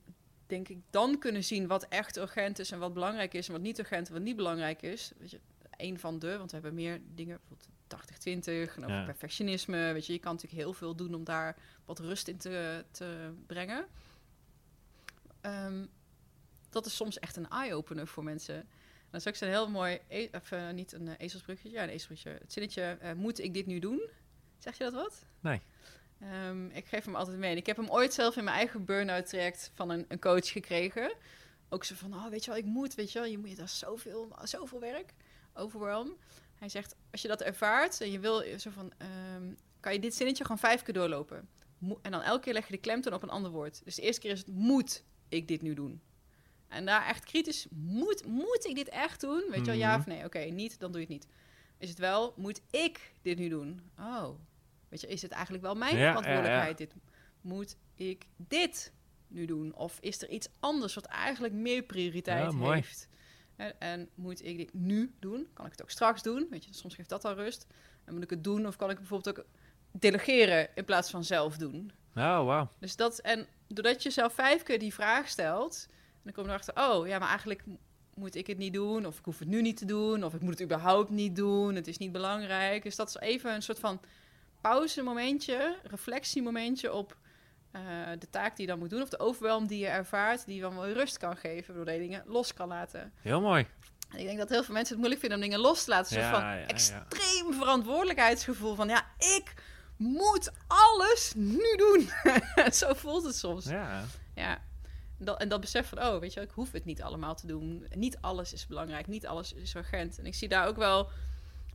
denk ik dan kunnen zien wat echt urgent is en wat belangrijk is en wat niet urgent en wat niet belangrijk is. Weet je, een van de, want we hebben meer dingen, bijvoorbeeld 80-20 en over Ja. perfectionisme. Weet je, je kan natuurlijk heel veel doen om daar wat rust in te, te brengen. Ehm, dat is soms echt een eye-opener voor mensen. Dat is ook zo'n heel mooi, e of, uh, niet een uh, ezelsbrugje, ja, een ezelsbrugje. Het zinnetje, uh, moet ik dit nu doen? Zeg je dat wat? Nee. Um, ik geef hem altijd mee. Ik heb hem ooit zelf in mijn eigen burn-out traject van een, een, coach gekregen. Ook zo van, oh, weet je wel, ik moet, weet je wel, je moet, dat is zoveel, zoveel werk, overwhelm. Hij zegt, als je dat ervaart en je wil zo van, um, kan je dit zinnetje gewoon vijf keer doorlopen. Mo en dan elke keer leg je de klemtoon op een ander woord. Dus de eerste keer is het, moet ik dit nu doen? En daar echt kritisch, moet, moet ik dit echt doen? Weet je wel, ja of nee? Oké, niet, dan doe je het niet. Is het wel, moet ik dit nu doen? Oh, weet je, is het eigenlijk wel mijn Ja, verantwoordelijkheid? Dit, moet ik dit nu doen? Of is er iets anders wat eigenlijk meer prioriteit heeft? En, en moet ik dit nu doen? Kan ik het ook straks doen? Weet je, soms geeft dat al rust. En moet ik het doen? Of kan ik bijvoorbeeld ook delegeren in plaats van zelf doen? Oh, wauw. Dus dat, en doordat je zelf vijf keer die vraag stelt, dan kom je erachter, oh ja, maar eigenlijk moet ik het niet doen, of ik hoef het nu niet te doen, of ik moet het überhaupt niet doen, het is niet belangrijk. Dus dat is even een soort van pauzemomentje, reflectiemomentje op eh, de taak die je dan moet doen, of de overwelm die je ervaart, die je dan wel rust kan geven, waardoor je dingen los kan laten. Heel mooi. En ik denk dat heel veel mensen het moeilijk vinden om dingen los te laten. Een soort van ja, ja. extreem verantwoordelijkheidsgevoel van, ja, ik moet alles nu doen. <laughs> Zo voelt het soms. Ja. Ja. En dat, besef van, oh, weet je, ik hoef het niet allemaal te doen. Niet alles is belangrijk, niet alles is urgent. En ik zie daar ook wel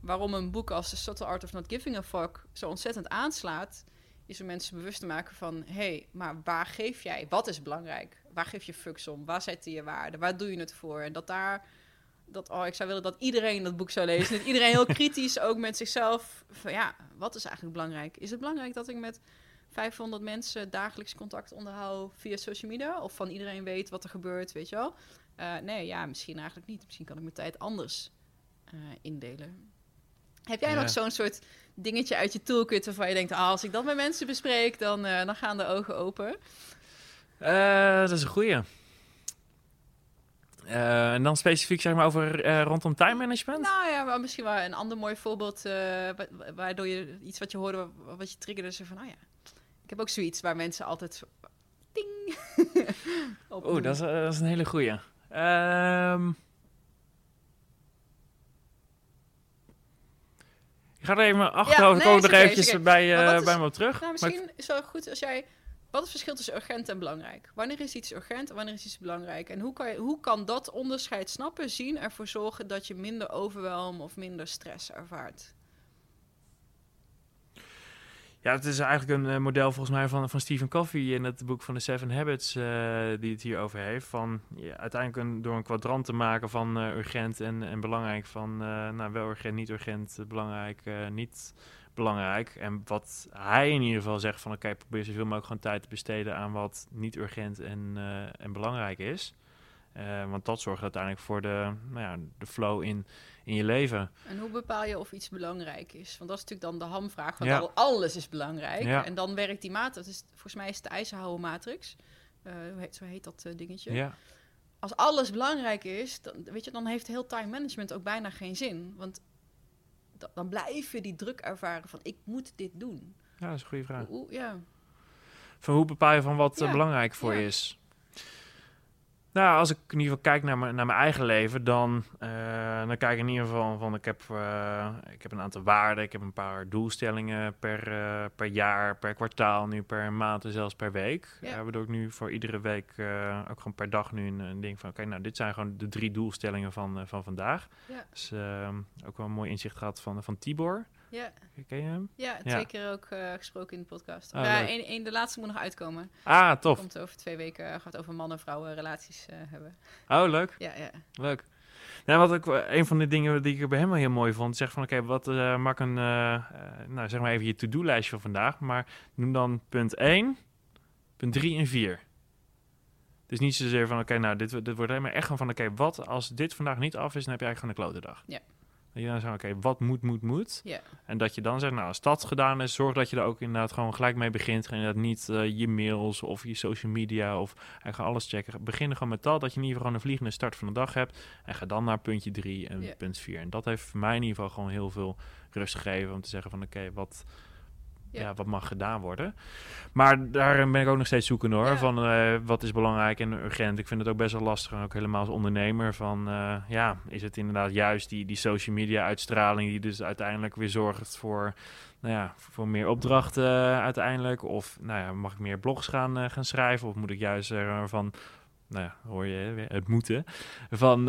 waarom een boek als The Subtle Art of Not Giving a Fuck zo ontzettend aanslaat. Is om mensen bewust te maken van, hé, hey, maar waar geef jij? Wat is belangrijk? Waar geef je fucks om? Waar zet je je waarde? Waar doe je het voor? En dat daar, dat, oh, ik zou willen dat iedereen dat boek zou lezen. Dat iedereen heel kritisch ook met zichzelf, van ja, wat is eigenlijk belangrijk? Is het belangrijk dat ik met 500 mensen dagelijks contact onderhoud via social media? Of van iedereen weet wat er gebeurt, weet je wel? Eh, nee, ja, misschien eigenlijk niet. Misschien kan ik mijn tijd anders eh, indelen. Heb jij Ja. nog zo'n soort dingetje uit je toolkit waarvan je denkt... Ah, als ik dat met mensen bespreek, dan, eh, dan gaan de ogen open? Dat is een goeie. En dan specifiek zeg maar over rondom time management? Nou ja, maar misschien wel een ander mooi voorbeeld... wa- waardoor je iets wat je hoorde, wa- wat je triggerde... Zo van, oh ja, ik heb ook zoiets waar mensen altijd... Ding! <laughs> op Oeh, dat, is, eh, dat is een hele goeie. Ehm ik ga er even mijn achterhoofd nee, nog is eventjes bij, eh bij me op terug. Nou, Maar misschien is het wel goed als jij... Wat is het verschil tussen urgent en belangrijk? Wanneer is iets urgent en wanneer is iets belangrijk? En hoe kan, je, hoe kan dat onderscheid snappen, zien, ervoor zorgen dat je minder overwelm of minder stress ervaart? Ja, het is eigenlijk een eh, model volgens mij van, van Stephen Covey in het boek van de Seven Habits eh, die het hier over heeft. Van uiteindelijk een, door een kwadrant te maken van eh, urgent en, en belangrijk. Van nou, wel urgent, niet urgent, belangrijk, niet belangrijk. En wat hij in ieder geval zegt van oké, probeer zoveel mogelijk gewoon tijd te besteden aan wat niet urgent en, en belangrijk is. Eh, want dat zorgt uiteindelijk voor de, nou ja, de flow in, in je leven. En hoe bepaal je of iets belangrijk is? Want dat is natuurlijk dan de hamvraag, want Ja. al, alles is belangrijk. Ja. En dan werkt die matrix, dus volgens mij is het de ijzerhouden matrix. Eh, hoe heet, zo heet dat eh, dingetje. Ja, Als alles belangrijk is, dan, weet je, dan heeft heel time management ook bijna geen zin. Want da- dan blijf je die druk ervaren van ik moet dit doen. ja dat is een goede vraag. Hoe- ja. Van hoe bepaal je van wat belangrijk voor ja. je is? Nou, als ik in ieder geval kijk naar mijn, naar mijn eigen leven, dan, eh, dan kijk ik in ieder geval van, ik heb, eh, ik heb een aantal waarden, ik heb een paar doelstellingen per, eh, per jaar, per kwartaal, nu per maand en zelfs per week. Ja. Waardoor ik nu voor iedere week, ook gewoon per dag nu een, een ding van, oké, nou dit zijn gewoon de drie doelstellingen van, van vandaag. Ja. Dus eh, ook wel een mooi inzicht gehad van, van Tibor. Ja, Ken je hem? ja, Ja. twee keer ook eh, gesproken in de podcast. Ja, één, één- de laatste moet nog uitkomen. Ah, tof. Komt over twee weken, eh, gaat over man en vrouwen relaties eh, hebben. Oh, leuk. Ja, ja. Leuk. Nou, wat ook eh, een van de dingen die ik bij hem wel heel mooi vond, zeg van oké, wat eh maak een, nou zeg maar even je to-do-lijstje van vandaag, maar noem dan punt 1, punt 3 en 4. Dus niet zozeer van oké, nou dit, dit wordt helemaal echt gewoon van oké, wat als dit vandaag niet af is, dan heb je eigenlijk gewoon een klote dag. Ja. Dat je dan zegt oké, wat moet, moet, moet. Ja. En dat je dan zegt, nou als dat gedaan is, zorg dat je er ook inderdaad gewoon gelijk mee begint. En dat niet eh, je mails of je social media of eigenlijk alles checken. Begin gewoon met dat, dat je in ieder geval gewoon een vliegende start van de dag hebt. En ga dan naar puntje 3 en punt 4. En dat heeft voor mij in ieder geval gewoon heel veel rust gegeven om te zeggen van oké, wat, ja. Ja. wat mag gedaan worden. Maar daar ben ik ook nog steeds zoeken hoor. Ja. Van eh, wat is belangrijk en urgent. Ik vind het ook best wel lastig. En ook helemaal als ondernemer. Van eh, ja, is het inderdaad juist die, die social media uitstraling. Die dus uiteindelijk weer zorgt voor, nou ja, voor meer opdrachten eh, uiteindelijk. Of nou ja, mag ik meer blogs gaan, gaan schrijven? Of moet ik juist van, nou ja, hoor je het moeten. Van...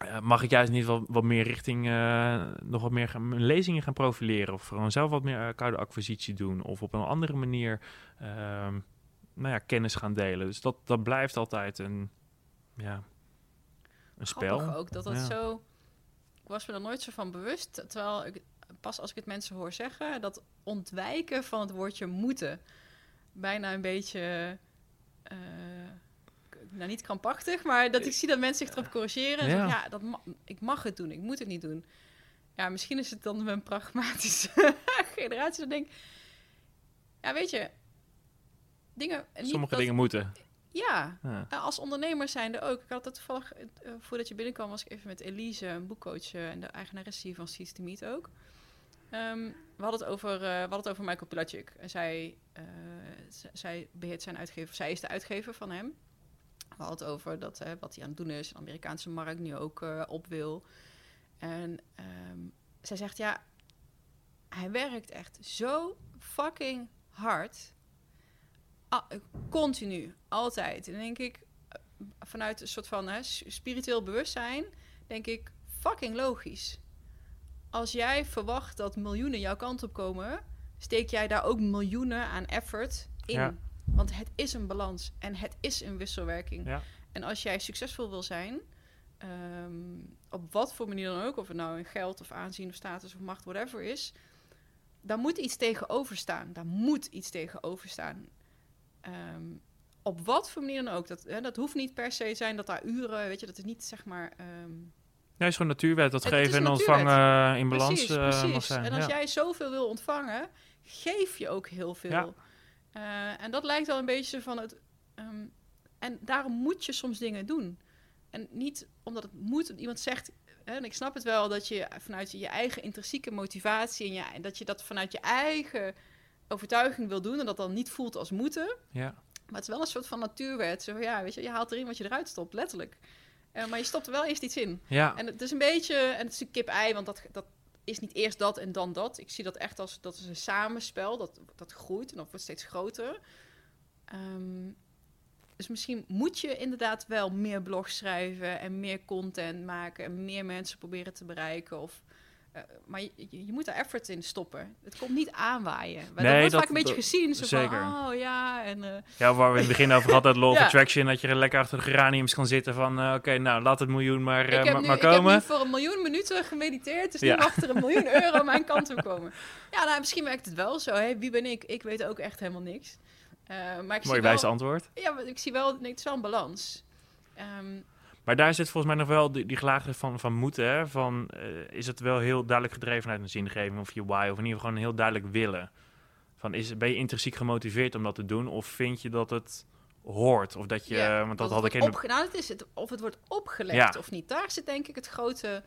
eh, mag ik juist niet wat, wat meer richting eh, nog wat meer gaan, mijn lezingen gaan profileren of gewoon zelf wat meer uh, koude acquisitie doen of op een andere manier ehm, nou ja, kennis gaan delen. Dus dat, dat blijft altijd een, ja, een spel. Grappig ook dat dat Ja. zo... Ik was me er nooit zo van bewust. Terwijl ik, pas als ik het mensen hoor zeggen... dat ontwijken van het woordje moeten... bijna een beetje... eh, nou, niet krampachtig, maar dat ik zie dat mensen zich erop corrigeren. En Ja. zeggen, ja, dat ma- ik mag het doen, ik moet het niet doen. Ja, misschien is het dan een pragmatische <laughs> generatie. Dat denk ik, ja, weet je... Dingen, Sommige dat- dingen moeten. Ja, Ja. uh, als ondernemer zijnde ook. Ik had het toevallig, uh, voordat je binnenkwam, was ik even met Elise, een boekcoach uh, en de eigenaresse van Seeds to Meet ook. Um, we, hadden het over, uh, we hadden het over Michael Pilatschik. En zij, zij beheert zijn uitgever, zij is de uitgever van hem. We hadden het over dat, uh, wat hij aan het doen is, de Amerikaanse markt nu ook uh, op wil. En um, zij zegt, ja, hij werkt echt zo fucking hard continu, altijd. En dan denk ik, eh, vanuit een soort van hè, spiritueel bewustzijn, denk ik, fucking logisch. Als jij verwacht dat miljoenen jouw kant op komen, steek jij daar ook miljoenen aan effort in. Ja. Want het is een balans en het is een wisselwerking. Ja. En als jij succesvol wil zijn, um, op wat voor manier dan ook, of het nou in geld of aanzien of status of macht, whatever is, daar moet iets tegenover staan. Daar moet iets tegenover staan. Um, op wat voor manier dan ook. Dat, hè, dat hoeft niet per se zijn dat daar uren, weet je, dat is niet zeg maar. Um, ja, is gewoon natuurwet. Dat het geven en ontvangen in balans precies, uh, precies. mag zijn. En als ja. jij zoveel wil ontvangen, geef je ook heel veel. Ja. Uh, en dat lijkt wel een beetje van het. Um, en daarom moet je soms dingen doen. En niet omdat het moet. Iemand zegt, hè, en ik snap het wel, dat je vanuit je eigen intrinsieke motivatie en, ja, en dat je dat vanuit je eigen overtuiging wil doen en dat dan niet voelt als moeten. Ja. Maar het is wel een soort van natuurwet. Zo ja, weet je, je haalt erin wat je eruit stopt, letterlijk. Uh, maar je stopt er wel eerst iets in. Ja. En het is een beetje, en het is een kip-ei, want dat, dat is niet eerst dat en dan dat. Ik zie dat echt als, dat is een samenspel, dat, dat groeit en dat wordt steeds groter. Um, dus misschien moet je inderdaad wel meer blogs schrijven en meer content maken en meer mensen proberen te bereiken. Of, uh, maar je, moet er effort in stoppen. Het komt niet aanwaaien. Maar nee, dat wordt dat, vaak een beetje gezien. Zo zeker. Van, oh ja, en... Uh, ja, waar we in het begin over hadden, law of <laughs> Ja. attraction, dat je er lekker achter de geraniums kan zitten van, uh, oké, nou, laat het miljoen maar, ik heb maar, nu, maar Ik heb komen. nu voor een miljoen minuten gemediteerd, dus Ja. nu mag er een miljoen <laughs> euro mijn kant op komen. Ja, nou, misschien werkt het wel zo. Hè? Wie ben ik? Ik weet ook echt helemaal niks. Maar ik Mooi wijs antwoord. Ja, maar ik zie wel, nee, het is wel een balans. Um, Maar daar zit volgens mij nog wel die, die van, van moeten. Hè? Van, uh, is het wel heel duidelijk gedreven uit een zingeving of je why, of in ieder geval gewoon heel duidelijk willen. Van, is, ben je intrinsiek gemotiveerd om dat te doen, of vind je dat het hoort? Of dat je, ja, want dat had ik in opge- nou, is het, of het wordt opgelegd Ja. of niet. Daar zit denk ik het grote,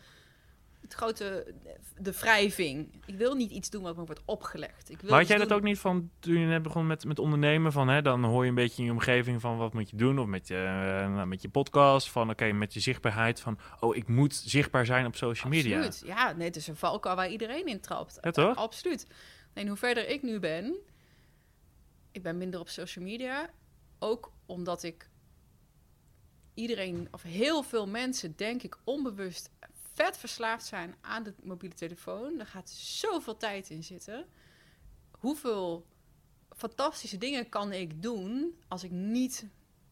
het grote, de wrijving. Ik wil niet iets doen wat me wordt opgelegd. Ik wil Maar had jij dat doen- ook niet van toen je net begon met, met ondernemen? Van, hè, dan hoor je een beetje in je omgeving van wat moet je doen? Of met je, eh, nou, met je podcast. Van oké, met je zichtbaarheid. Van oh, ik moet zichtbaar zijn op social media. Absoluut. Ja, nee, het is een valkuil waar iedereen in trapt. Ja, toch? Absoluut. En hoe verder ik nu ben, ik ben minder op social media. Ook omdat ik iedereen, of heel veel mensen, denk ik, onbewust vet verslaafd zijn aan de mobiele telefoon. Er gaat zoveel tijd in zitten. Hoeveel fantastische dingen kan ik doen als ik niet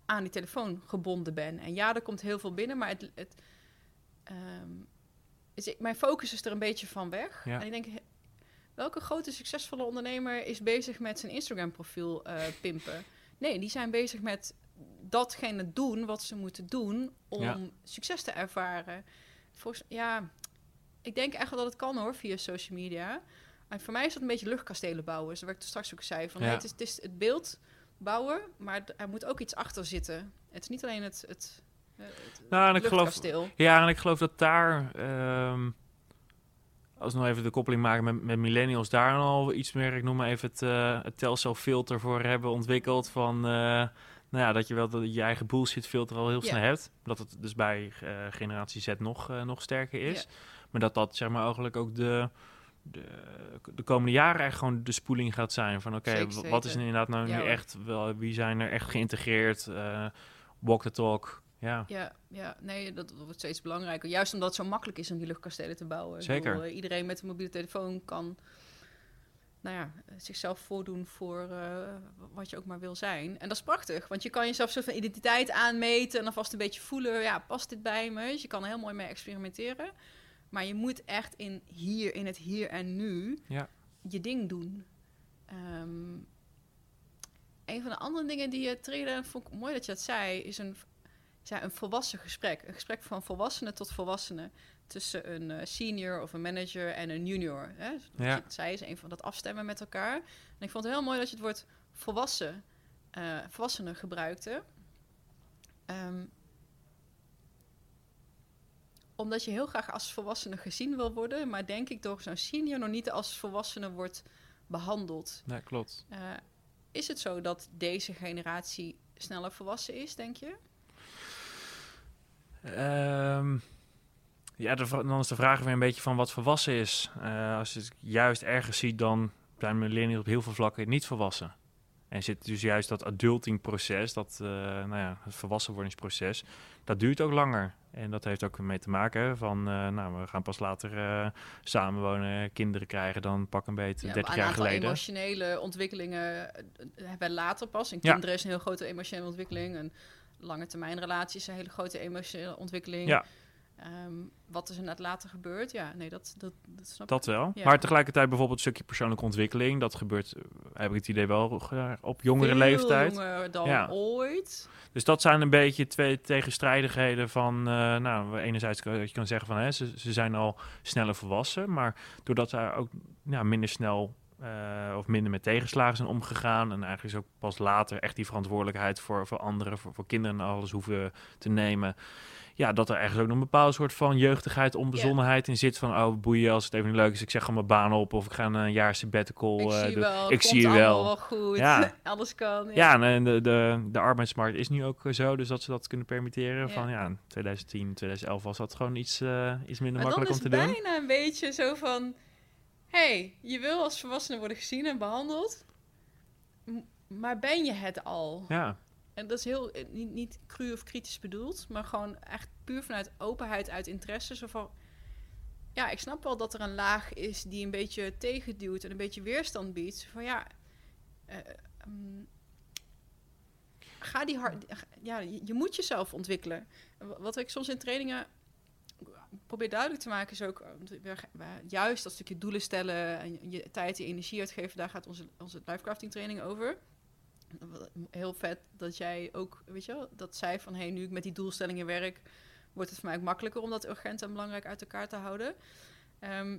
aan die telefoon gebonden ben? En ja, er komt heel veel binnen, maar het, het, um, is ik, mijn focus is er een beetje van weg. Ja. En ik denk, welke grote succesvolle ondernemer is bezig met zijn Instagram-profiel uh, pimpen? Nee, die zijn bezig met datgene doen wat ze moeten doen om Ja. succes te ervaren. Volgens, ja, ik denk echt wel dat het kan hoor, via social media. En voor mij is dat een beetje luchtkastelen bouwen. Zoals ik straks ook zei. Van, Ja. nee, het, is, het is het beeld bouwen, maar er moet ook iets achter zitten. Het is niet alleen het, het, het Nou, en ik geloof, luchtkasteel. ja, en ik geloof dat daar... ehm, als we nog even de koppeling maken met, met millennials, daar al iets meer, ik noem maar even het, uh, het telcelfilter voor hebben ontwikkeld. Van, uh, nou ja, dat je wel de, je eigen bullshit filter al heel snel hebt. Dat het dus bij eh, generatie Z nog, eh, nog sterker is. Maar dat dat zeg maar eigenlijk ook de, de, de komende jaren echt gewoon de spoeling gaat zijn. Van oké, wat is er inderdaad nou Ja, nu echt, wel, wie zijn er echt geïntegreerd? eh, walk the talk, ja. Ja, ja, nee, dat wordt steeds belangrijker. Juist omdat het zo makkelijk is om die luchtkastelen te bouwen. Zeker. bedoel, iedereen met een mobiele telefoon kan nou ja, zichzelf voordoen voor eh, wat je ook maar wil zijn. En dat is prachtig, want je kan jezelf soort van identiteit aanmeten en alvast een beetje voelen, ja, past dit bij me? Dus je kan er heel mooi mee experimenteren. Maar je moet echt in hier, in het hier en nu, Ja. je ding doen. Ehm, een van de andere dingen die je triggerde, en vond ik mooi dat je dat zei, is een, ja, een volwassen gesprek. Een gesprek van volwassenen tot volwassenen. Tussen een eh, senior of een manager en een junior. Hè? Dus Ja. zei is een van dat afstemmen met elkaar. En ik vond het heel mooi dat je het woord volwassen, eh volwassenen gebruikte. Ehm, omdat je heel graag als volwassene gezien wil worden, maar denk ik door zo'n senior nog niet als volwassene wordt behandeld. Nee, klopt. Eh, is het zo dat deze generatie sneller volwassen is, denk je? Ehm, ja, de, dan is de vraag weer een beetje van wat volwassen is. Eh, als je het juist ergens ziet, dan zijn millennials op heel veel vlakken niet volwassen. En zit dus juist dat adultingproces, dat eh, nou ja, het volwassenwordingsproces, dat duurt ook langer. En dat heeft ook mee te maken van, eh, nou, we gaan pas later samenwonen, kinderen krijgen dan pak een beetje Ja, 30 een jaar geleden. emotionele ontwikkelingen hebben wij later pas. Ja. kinderen is een heel grote emotionele ontwikkeling. Een lange termijn relatie is een hele grote emotionele ontwikkeling. Ja. Ehm, wat is er net later gebeurd? Ja, nee, dat, dat, dat snap Dat wel. Ja. Maar tegelijkertijd bijvoorbeeld een stukje persoonlijke ontwikkeling. Dat gebeurt, eh, heb ik het idee wel, op jongere Veel leeftijd. jonger dan Ja. ooit. Dus dat zijn een beetje twee tegenstrijdigheden van... eh, nou, enerzijds kan je kan zeggen van... Hè, ze, ze zijn al sneller volwassen... maar doordat zij ook minder snel... eh, of minder met tegenslagen zijn omgegaan... en eigenlijk is ook pas later echt die verantwoordelijkheid... voor, voor anderen, voor, voor kinderen en alles hoeven te nemen... Ja, dat er ergens ook nog een bepaalde soort van jeugdigheid, onbezonnenheid in zit. Van, oh, boeien als het even niet leuk is. Ik zeg gewoon mijn baan op of ik ga een jaar sabbatical ik eh, zie doen. wel, ik zie wel. wel goed. Ja. <laughs> Alles kan. Ja. Ja, en de, de, de arbeidsmarkt is nu ook zo, dus dat ze dat kunnen permitteren. Van ja, in 2010, 2011 was dat gewoon iets, eh, iets minder Maar makkelijk is om het te doen. bijna een beetje zo van... hey, je wil als volwassene worden gezien en behandeld... maar ben je het al? Ja, En dat is heel, eh, niet, niet cru of kritisch bedoeld, maar gewoon echt puur vanuit openheid, uit interesse. Zo van, ja, ik snap wel dat er een laag is die een beetje tegenduwt en een beetje weerstand biedt. Van ja, eh, ehm, ga die hard, ja, je, je moet jezelf ontwikkelen. En wa- Wat ik soms in trainingen probeer duidelijk te maken is ook, eh, juist dat stukje doelen stellen en je tijd en energie uitgeven, daar gaat onze, onze training over heel vet dat jij ook, weet je wel, dat zei van hey, nu ik met die doelstellingen werk, wordt het voor mij ook makkelijker om dat urgent en belangrijk uit elkaar te houden. Ehm,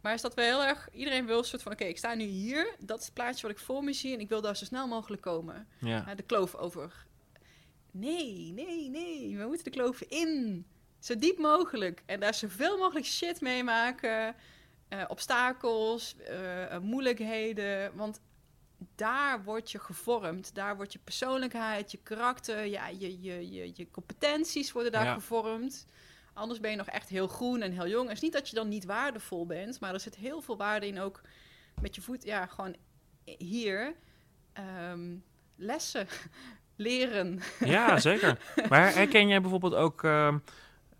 maar is dat wel heel erg, iedereen wil een soort van, oké, ik sta nu hier, dat is het plaatje wat ik voor me zie en ik wil daar zo snel mogelijk komen. ja. Ja, de kloof over. Nee, nee, nee, we moeten de kloof in. Zo diep mogelijk. En daar zoveel mogelijk shit mee maken. eh, obstakels, eh, eh, moeilijkheden. Want daar word je gevormd. Daar wordt je persoonlijkheid, je karakter, ja, je, je, je, je competenties worden daar Ja. gevormd. Anders ben je nog echt heel groen en heel jong. Het is niet dat je dan niet waardevol bent, maar er zit heel veel waarde in ook met je voet, ja, gewoon hier ehm, lessen <laughs> leren. ja, <laughs> zeker. Maar herken jij bijvoorbeeld ook... ehm,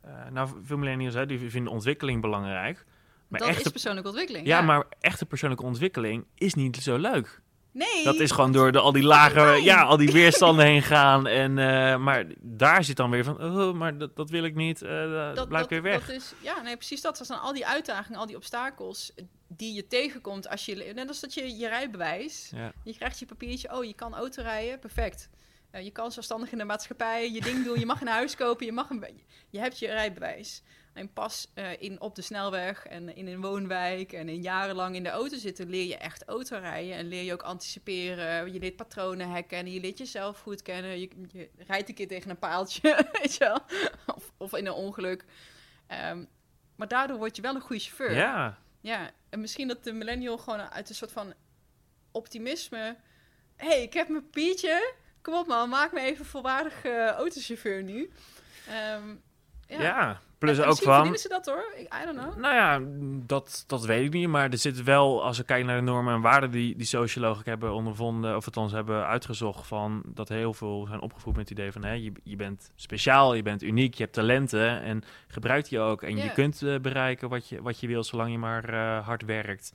eh, nou, veel millennials hè, die vinden ontwikkeling belangrijk. Maar dat echte, is persoonlijke ontwikkeling. ja, maar echte persoonlijke ontwikkeling is niet zo leuk. Nee, Dat is gewoon door de, al die lage, pijn. ja, al die weerstanden <laughs> heen gaan. En, eh, maar daar zit dan weer van, oh, maar dat, dat wil ik niet, eh dat, blijf dat, weer weg. Dat is, ja, nee, precies dat. Dat zijn al die uitdagingen, al die obstakels die je tegenkomt als je... Net als dat je je rijbewijs... ja. Je krijgt je papiertje, oh, je kan auto rijden, perfect. Eh, je kan zelfstandig in de maatschappij je ding doen, je mag een huis kopen, je, mag een, je hebt je rijbewijs. En pas eh, in, op de snelweg en in een woonwijk en in jarenlang in de auto zitten, leer je echt autorijden. En leer je ook anticiperen, je leert patronen hacken en je leert jezelf goed kennen. Je, je rijdt een keer tegen een paaltje, <laughs> weet je wel, of, of in een ongeluk. Ehm, maar daardoor word je wel een goede chauffeur. ja, ja, en misschien dat de millennial gewoon uit een soort van optimisme... Hé, hey, ik heb mijn papiertje. Kom op man, maak me even volwaardig uh, autochauffeur nu. Ehm, Ja, ja. Plus En ook van... verdienen ze dat hoor. Ik, I don't know. Nou ja, dat, dat weet ik niet. Maar er zit wel, als we kijken naar de normen en waarden die, die sociologen hebben ondervonden, of althans hebben uitgezocht, van dat heel veel zijn opgevoed met het idee van hè, je, je bent speciaal, je bent uniek, je hebt talenten en gebruik die ook. En je kunt eh, bereiken wat je, wat je wil, zolang je maar eh, hard werkt.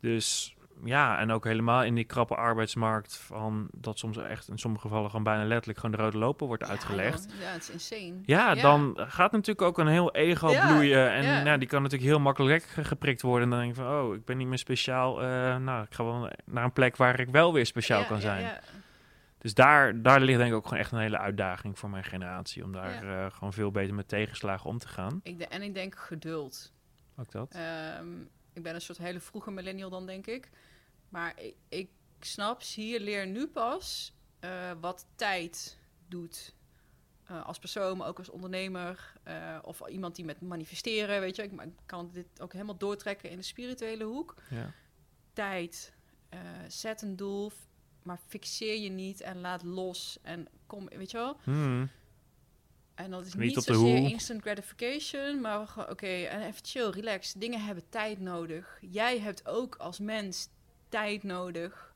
Dus ja, en ook helemaal in die krappe arbeidsmarkt, van dat soms echt in sommige gevallen gewoon bijna letterlijk gewoon de rode loper wordt uitgelegd. Ja, het is insane. Ja, Ja. dan gaat natuurlijk ook een heel ego Ja, bloeien. En ja. ja. die kan natuurlijk heel makkelijk ge- geprikt worden. En dan denk je van, oh, ik ben niet meer speciaal. eh, nou, ik ga wel naar een plek waar ik wel weer speciaal kan zijn. Dus daar, daar ligt denk ik ook gewoon echt een hele uitdaging voor mijn generatie. Om daar eh, gewoon veel beter met tegenslagen om te gaan. Ik de, en ik denk geduld. Ook dat. Ehm, ik ben een soort hele vroege millennial dan, denk ik. Maar ik, ik snap, zie je, leer nu pas eh, wat tijd doet. Eh, als persoon, maar ook als ondernemer. eh, of iemand die met manifesteren, weet je. Ik, kan dit ook helemaal doortrekken in de spirituele hoek. Ja. Tijd. zet een doel, maar fixeer je niet en laat los. En kom, weet je wel. Hmm. En dat is Niet niet, zozeer hoe. instant gratification, maar gewoon, oké, en even chill, relax. Dingen hebben tijd nodig. Jij hebt ook als mens tijd nodig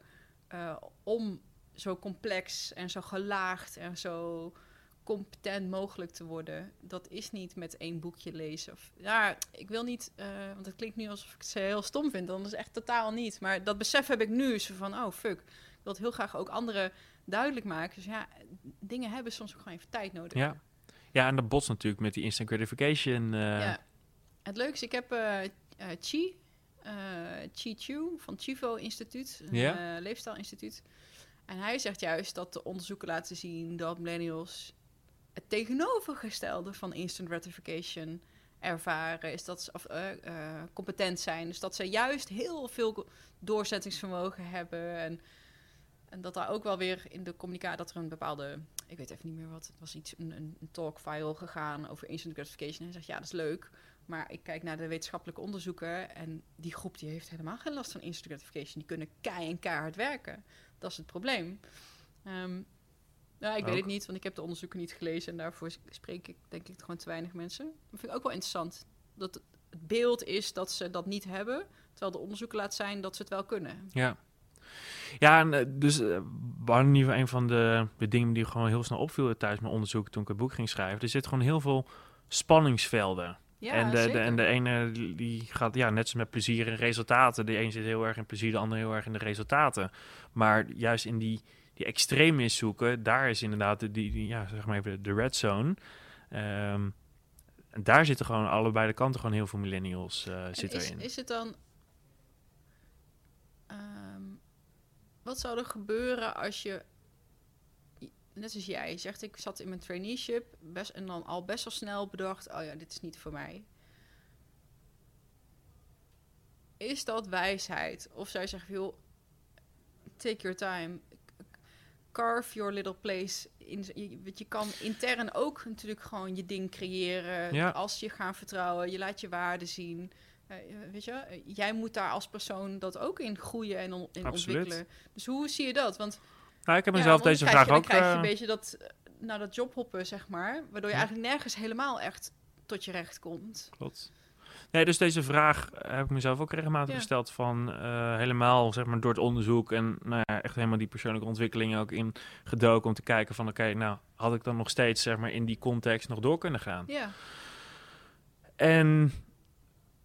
eh, om zo complex en zo gelaagd en zo competent mogelijk te worden. Dat is niet met één boekje lezen. Of, ja, ik wil niet, eh, want het klinkt nu alsof ik het heel stom vind. Dan is echt totaal niet. Maar dat besef heb ik nu. Zo van, oh fuck, ik wil het heel graag ook anderen duidelijk maken. Dus ja, dingen hebben soms ook gewoon even tijd nodig. Ja. Ja, en dat botst natuurlijk met die instant gratification. eh, Ja. Het leuke is, ik heb eh eh, Chi, eh Chi Chu van Chivo Instituut, een eh, leefstijlinstituut. En hij zegt juist dat de onderzoeken laten zien dat millennials het tegenovergestelde van instant gratification ervaren. Is dat ze of, competent zijn. Dus dat ze juist heel veel doorzettingsvermogen hebben. En, en dat daar ook wel weer in de communicatie dat er een bepaalde. Ik weet even niet meer wat. Het was iets, een, een, een talk viral gegaan over instant gratification. En hij zegt ja, dat is leuk. Maar ik kijk naar de wetenschappelijke onderzoeken. En die groep die heeft helemaal geen last van instant gratification. Die kunnen kei en keihard werken. Dat is het probleem. Ehm, nou, ik weet het niet, want ik heb de onderzoeken niet gelezen. En daarvoor spreek ik denk ik gewoon te weinig mensen. Dat vind ik ook wel interessant. Dat het het beeld is dat ze dat niet hebben. Terwijl de onderzoeken laat zijn dat ze het wel kunnen. Ja. Ja, en, eh, dus eh, we hadden in ieder geval een van de, de dingen die gewoon heel snel opvielen tijdens mijn onderzoek toen ik het boek ging schrijven. Er zit gewoon heel veel spanningsvelden. Ja, en, de, en de ene die- gaat ja, net zoals met plezier en resultaten. De een zit heel erg in plezier, de ander heel erg in de resultaten. Maar juist in die, die extremis zoeken, daar is inderdaad de, die, die, ja, zeg maar even de red zone. Ehm, en daar zitten gewoon allebei de kanten gewoon heel veel millennials eh En zitten is, in. is het dan... wat zou er gebeuren als je... Net als jij zegt, ik zat in mijn traineeship best, en dan al best wel snel bedacht... oh ja, dit is niet voor mij. Is dat wijsheid? Of zou je zeggen, joh, take your time. Carve your little place. In, je, je kan intern ook natuurlijk gewoon je ding creëren. Ja. Als je gaat vertrouwen, je laat je waarde zien. Eh, weet je, eh, jij moet daar als persoon dat ook in groeien en on- in Absoluut. ontwikkelen. Dus hoe zie je dat? Want Nou, ik heb mezelf deze dan krijg vraag je, ook... Dan krijg je eh, een beetje dat, eh, nou, dat jobhoppen, zeg maar. Waardoor je Ja. eigenlijk nergens helemaal echt tot je recht komt. Klopt. Nee, dus deze vraag heb ik mezelf ook regelmatig Ja. gesteld van eh, helemaal zeg maar door het onderzoek en nou ja, echt helemaal die persoonlijke ontwikkeling ook in gedoken om te kijken van oké, nou had ik dan nog steeds zeg maar in die context nog door kunnen gaan. Ja, En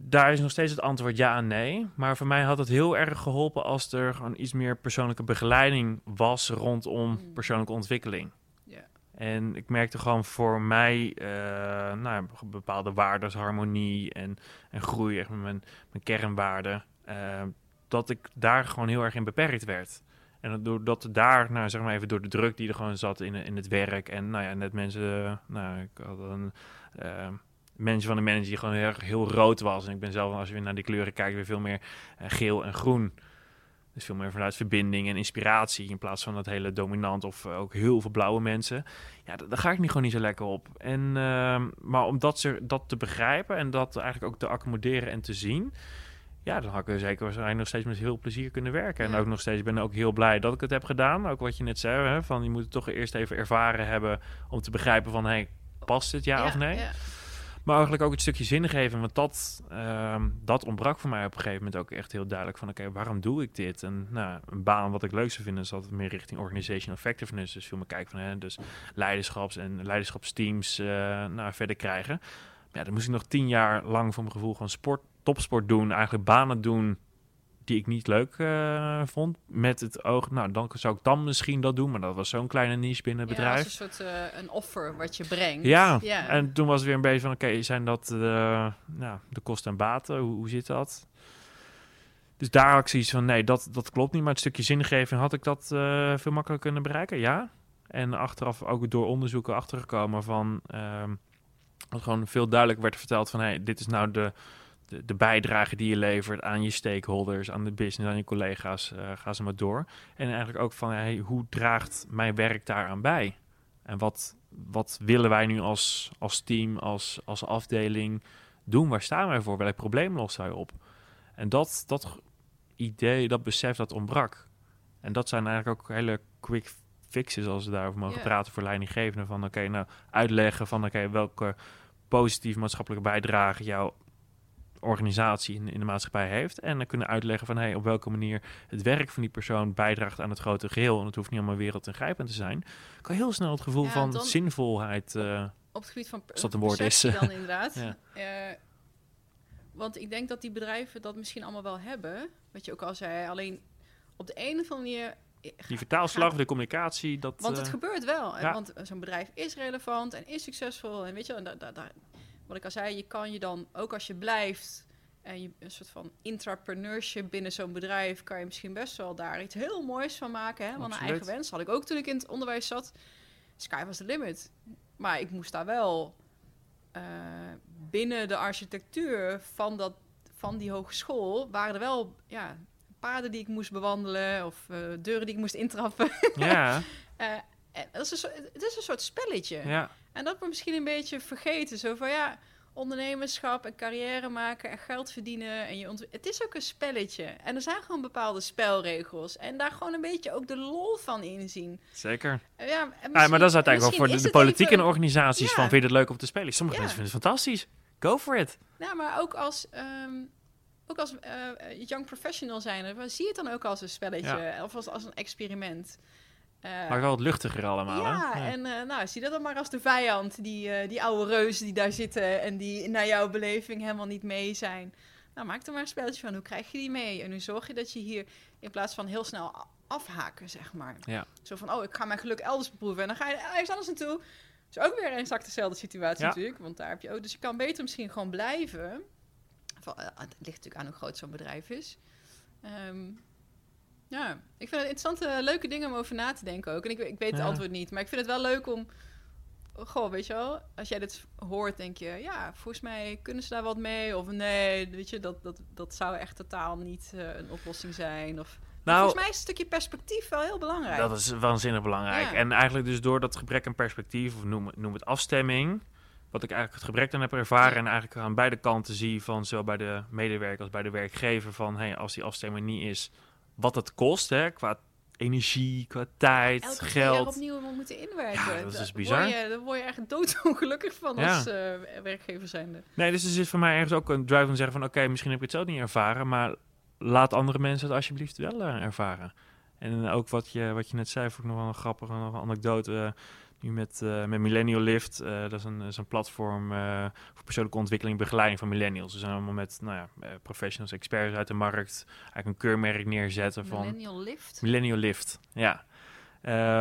daar is nog steeds het antwoord ja en nee. Maar voor mij had het heel erg geholpen als er gewoon iets meer persoonlijke begeleiding was rondom Mm. persoonlijke ontwikkeling. ja. En ik merkte gewoon voor mij eh, nou, bepaalde waarden, harmonie en, en groei, echt met mijn, mijn kernwaarden, eh, dat ik daar gewoon heel erg in beperkt werd. En dat doordat daar, nou zeg maar even door de druk die er gewoon zat in, in het werk en nou ja, net mensen, nou ik had een eh, manager van de manager die gewoon heel, heel rood was. En ik ben zelf, als je weer naar die kleuren kijkt, weer veel meer eh, geel en groen. Dus veel meer vanuit verbinding en inspiratie in plaats van dat hele dominant of eh, ook heel veel blauwe mensen. Ja, da- daar ga ik niet gewoon niet zo lekker op. En, ehm, maar om dat, ze, dat te begrijpen en dat eigenlijk ook te accommoderen en te zien, Ja, dan had ik er zeker waarschijnlijk nog steeds met heel plezier kunnen werken. En Ja. ook nog steeds ben ik ook heel blij dat ik het heb gedaan. Ook wat je net zei, hè, van je moet het toch eerst even ervaren hebben om te begrijpen van, hey, past het ja, of nee? ja. Maar eigenlijk ook het stukje zingeving, want dat, ehm, dat ontbrak voor mij op een gegeven moment ook echt heel duidelijk van, oké, waarom doe ik dit? En nou, een baan wat ik leuk zou vinden is altijd meer richting organizational effectiveness. Dus veel meer kijken van, hè, dus leiderschaps- en leiderschapsteams eh, nou, verder krijgen. Ja, dan moest ik nog tien jaar lang voor mijn gevoel gewoon sport, topsport doen, eigenlijk banen doen die ik niet leuk eh, vond. Met het oog, nou, dan zou ik dan misschien dat doen, maar dat was zo'n kleine niche binnen het Ja, bedrijf. als een soort eh, een offer wat je brengt. Ja, ja. en toen was het weer een beetje van, oké, zijn dat eh, nou, de kosten en baten? Hoe, hoe zit dat? Dus daar had ik zoiets van, nee, dat, dat klopt niet. Maar het stukje zingeving, had ik dat veel makkelijker kunnen bereiken? Ja. En achteraf ook door onderzoeken achtergekomen van... ehm, dat gewoon veel duidelijk werd verteld van... Hey, dit is nou de, de, de bijdrage die je levert aan je stakeholders, aan de business, aan je collega's. eh, ga ze maar door. En eigenlijk ook van, hey, hoe draagt mijn werk daaraan bij? En wat, wat willen wij nu als, als team, als, als afdeling doen? Waar staan wij voor? Welk probleem lossen wij op? En dat, dat idee, dat besef, dat ontbrak. En dat zijn eigenlijk ook hele quick fixes als we daarover mogen praten voor leidinggevenden. Van oké, nou uitleggen van oké, welke positieve maatschappelijke bijdrage jouw organisatie in, in de maatschappij heeft. En dan kunnen uitleggen van hey, op welke manier het werk van die persoon bijdraagt aan het grote geheel. En het hoeft niet allemaal wereldingrijpend te zijn. Ik kan heel snel het gevoel Ja, van dan- zinvolheid. eh, op het gebied van Als dat een woord is. dan inderdaad. <laughs> Ja. Eh, want ik denk dat die bedrijven dat misschien allemaal wel hebben. Wat je ook al zei, alleen op de een of andere manier... die vertaalslag, de communicatie, dat. Want het eh, gebeurt wel. ja. Want zo'n bedrijf is relevant en is succesvol. En weet je, wel, en da- da- da- wat ik al zei, je kan je dan, ook als je blijft... En je een soort van intrapreneurship binnen zo'n bedrijf... kan je misschien best wel daar iets heel moois van maken. Hè? Want een eigen wens had ik ook toen ik in het onderwijs zat. Sky was the limit. Maar ik moest daar wel eh, binnen de architectuur van, dat, van die hogeschool... waren er wel ja, paden die ik moest bewandelen... of eh, deuren die ik moest intrappen. ja, <laughs> Eh, en dat is een het is een soort spelletje. ja, En dat we misschien een beetje vergeten. Zo van ja, ondernemerschap en carrière maken en geld verdienen. En je ont- het is ook een spelletje. En er zijn gewoon bepaalde spelregels. En daar gewoon een beetje ook de lol van inzien. zeker. Eh, Ja, maar dat is uiteindelijk wel voor de, politiek even- en organisaties Ja. van vind je het leuk om te spelen. Sommige Ja. mensen vinden het fantastisch. Go for it. Nou, maar ook als, ehm, ook als eh, young professional zijn, eh, zie je het dan ook als een spelletje of als, als een experiment. Eh, Maar wel wat luchtiger allemaal. ja, hè? en eh, nou, zie dat dan maar als de vijand, die, eh, die oude reuzen die daar zitten en die naar jouw beleving helemaal niet mee zijn. Nou, maak er maar een spelletje van. Hoe krijg je die mee? En hoe zorg je dat je hier in plaats van heel snel afhaken, zeg maar. Ja. Zo van, oh, ik ga mijn geluk elders beproeven en dan ga je ergens anders naartoe. is ook weer exact dezelfde situatie Ja. natuurlijk, want daar heb je ook. Dus je kan beter misschien gewoon blijven. Van, het ligt natuurlijk aan hoe groot zo'n bedrijf is. Ehm, ja, ik vind het interessante, leuke dingen om over na te denken ook. En ik, ik weet het antwoord niet, maar ik vind het wel leuk om... Goh, weet je wel, als jij dit hoort, denk je... Ja, volgens mij kunnen ze daar wat mee. Of nee, weet je, dat, dat, dat zou echt totaal niet eh, een oplossing zijn. Of, Nou, volgens mij is een stukje perspectief wel heel belangrijk. dat is waanzinnig belangrijk. Ja. En eigenlijk dus door dat gebrek aan perspectief, of noem, het- noem het afstemming, wat ik eigenlijk het gebrek aan heb ervaren en eigenlijk aan beide kanten zie van zowel bij de medewerker als bij de werkgever van hey, als die afstemming niet is, wat het kost hè, qua energie, qua tijd, Elke keer geld. opnieuw moet moeten inwerken. Ja, dat is Daar bizar. Word je, daar word je echt doodongelukkig van Ja. als eh, werkgever zijnde. Nee, dus er zit voor mij ergens ook een drive om te zeggen van... oké, misschien heb ik het zelf niet ervaren... maar laat andere mensen het alsjeblieft wel eh, ervaren. En ook wat je, wat je net zei, vond ik nog wel een grappige nog een anekdote... eh, nu met, eh, met Millennial Lift, eh, dat is een, is een platform eh, voor persoonlijke ontwikkeling en begeleiding van millennials. Ze zijn allemaal met nou ja, professionals, experts uit de markt, eigenlijk een keurmerk neerzetten van Millennial Lift. Millennial Lift, ja.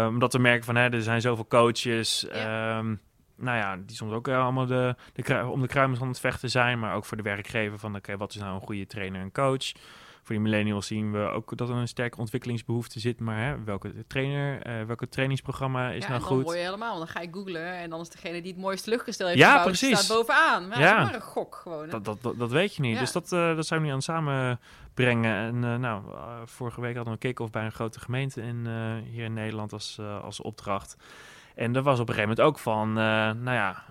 Omdat we merken van, hè, er zijn zoveel coaches. Ja. ehm, nou ja, die soms ook allemaal de, de, om de kruimels van het vechten zijn. Maar ook voor de werkgever van, oké, wat is nou een goede trainer en coach? Voor die millennials zien we ook dat er een sterke ontwikkelingsbehoefte zit. Maar hè, welke trainer, eh, welke trainingsprogramma is ja, nou en dan goed? word je helemaal, want dan ga je googlen en dan is degene die het mooiste luchtgestel heeft Ja, gebouwd, precies. staat bovenaan. Maar ja, dat is maar een gok gewoon. Dat, dat, dat, dat weet je niet. Ja. Dus dat, eh, dat zou we nu aan samenbrengen. En eh, nou, vorige week hadden we een kick-off bij een grote gemeente in, hier in Nederland als, als opdracht. En er was op een gegeven moment ook van, nou ja,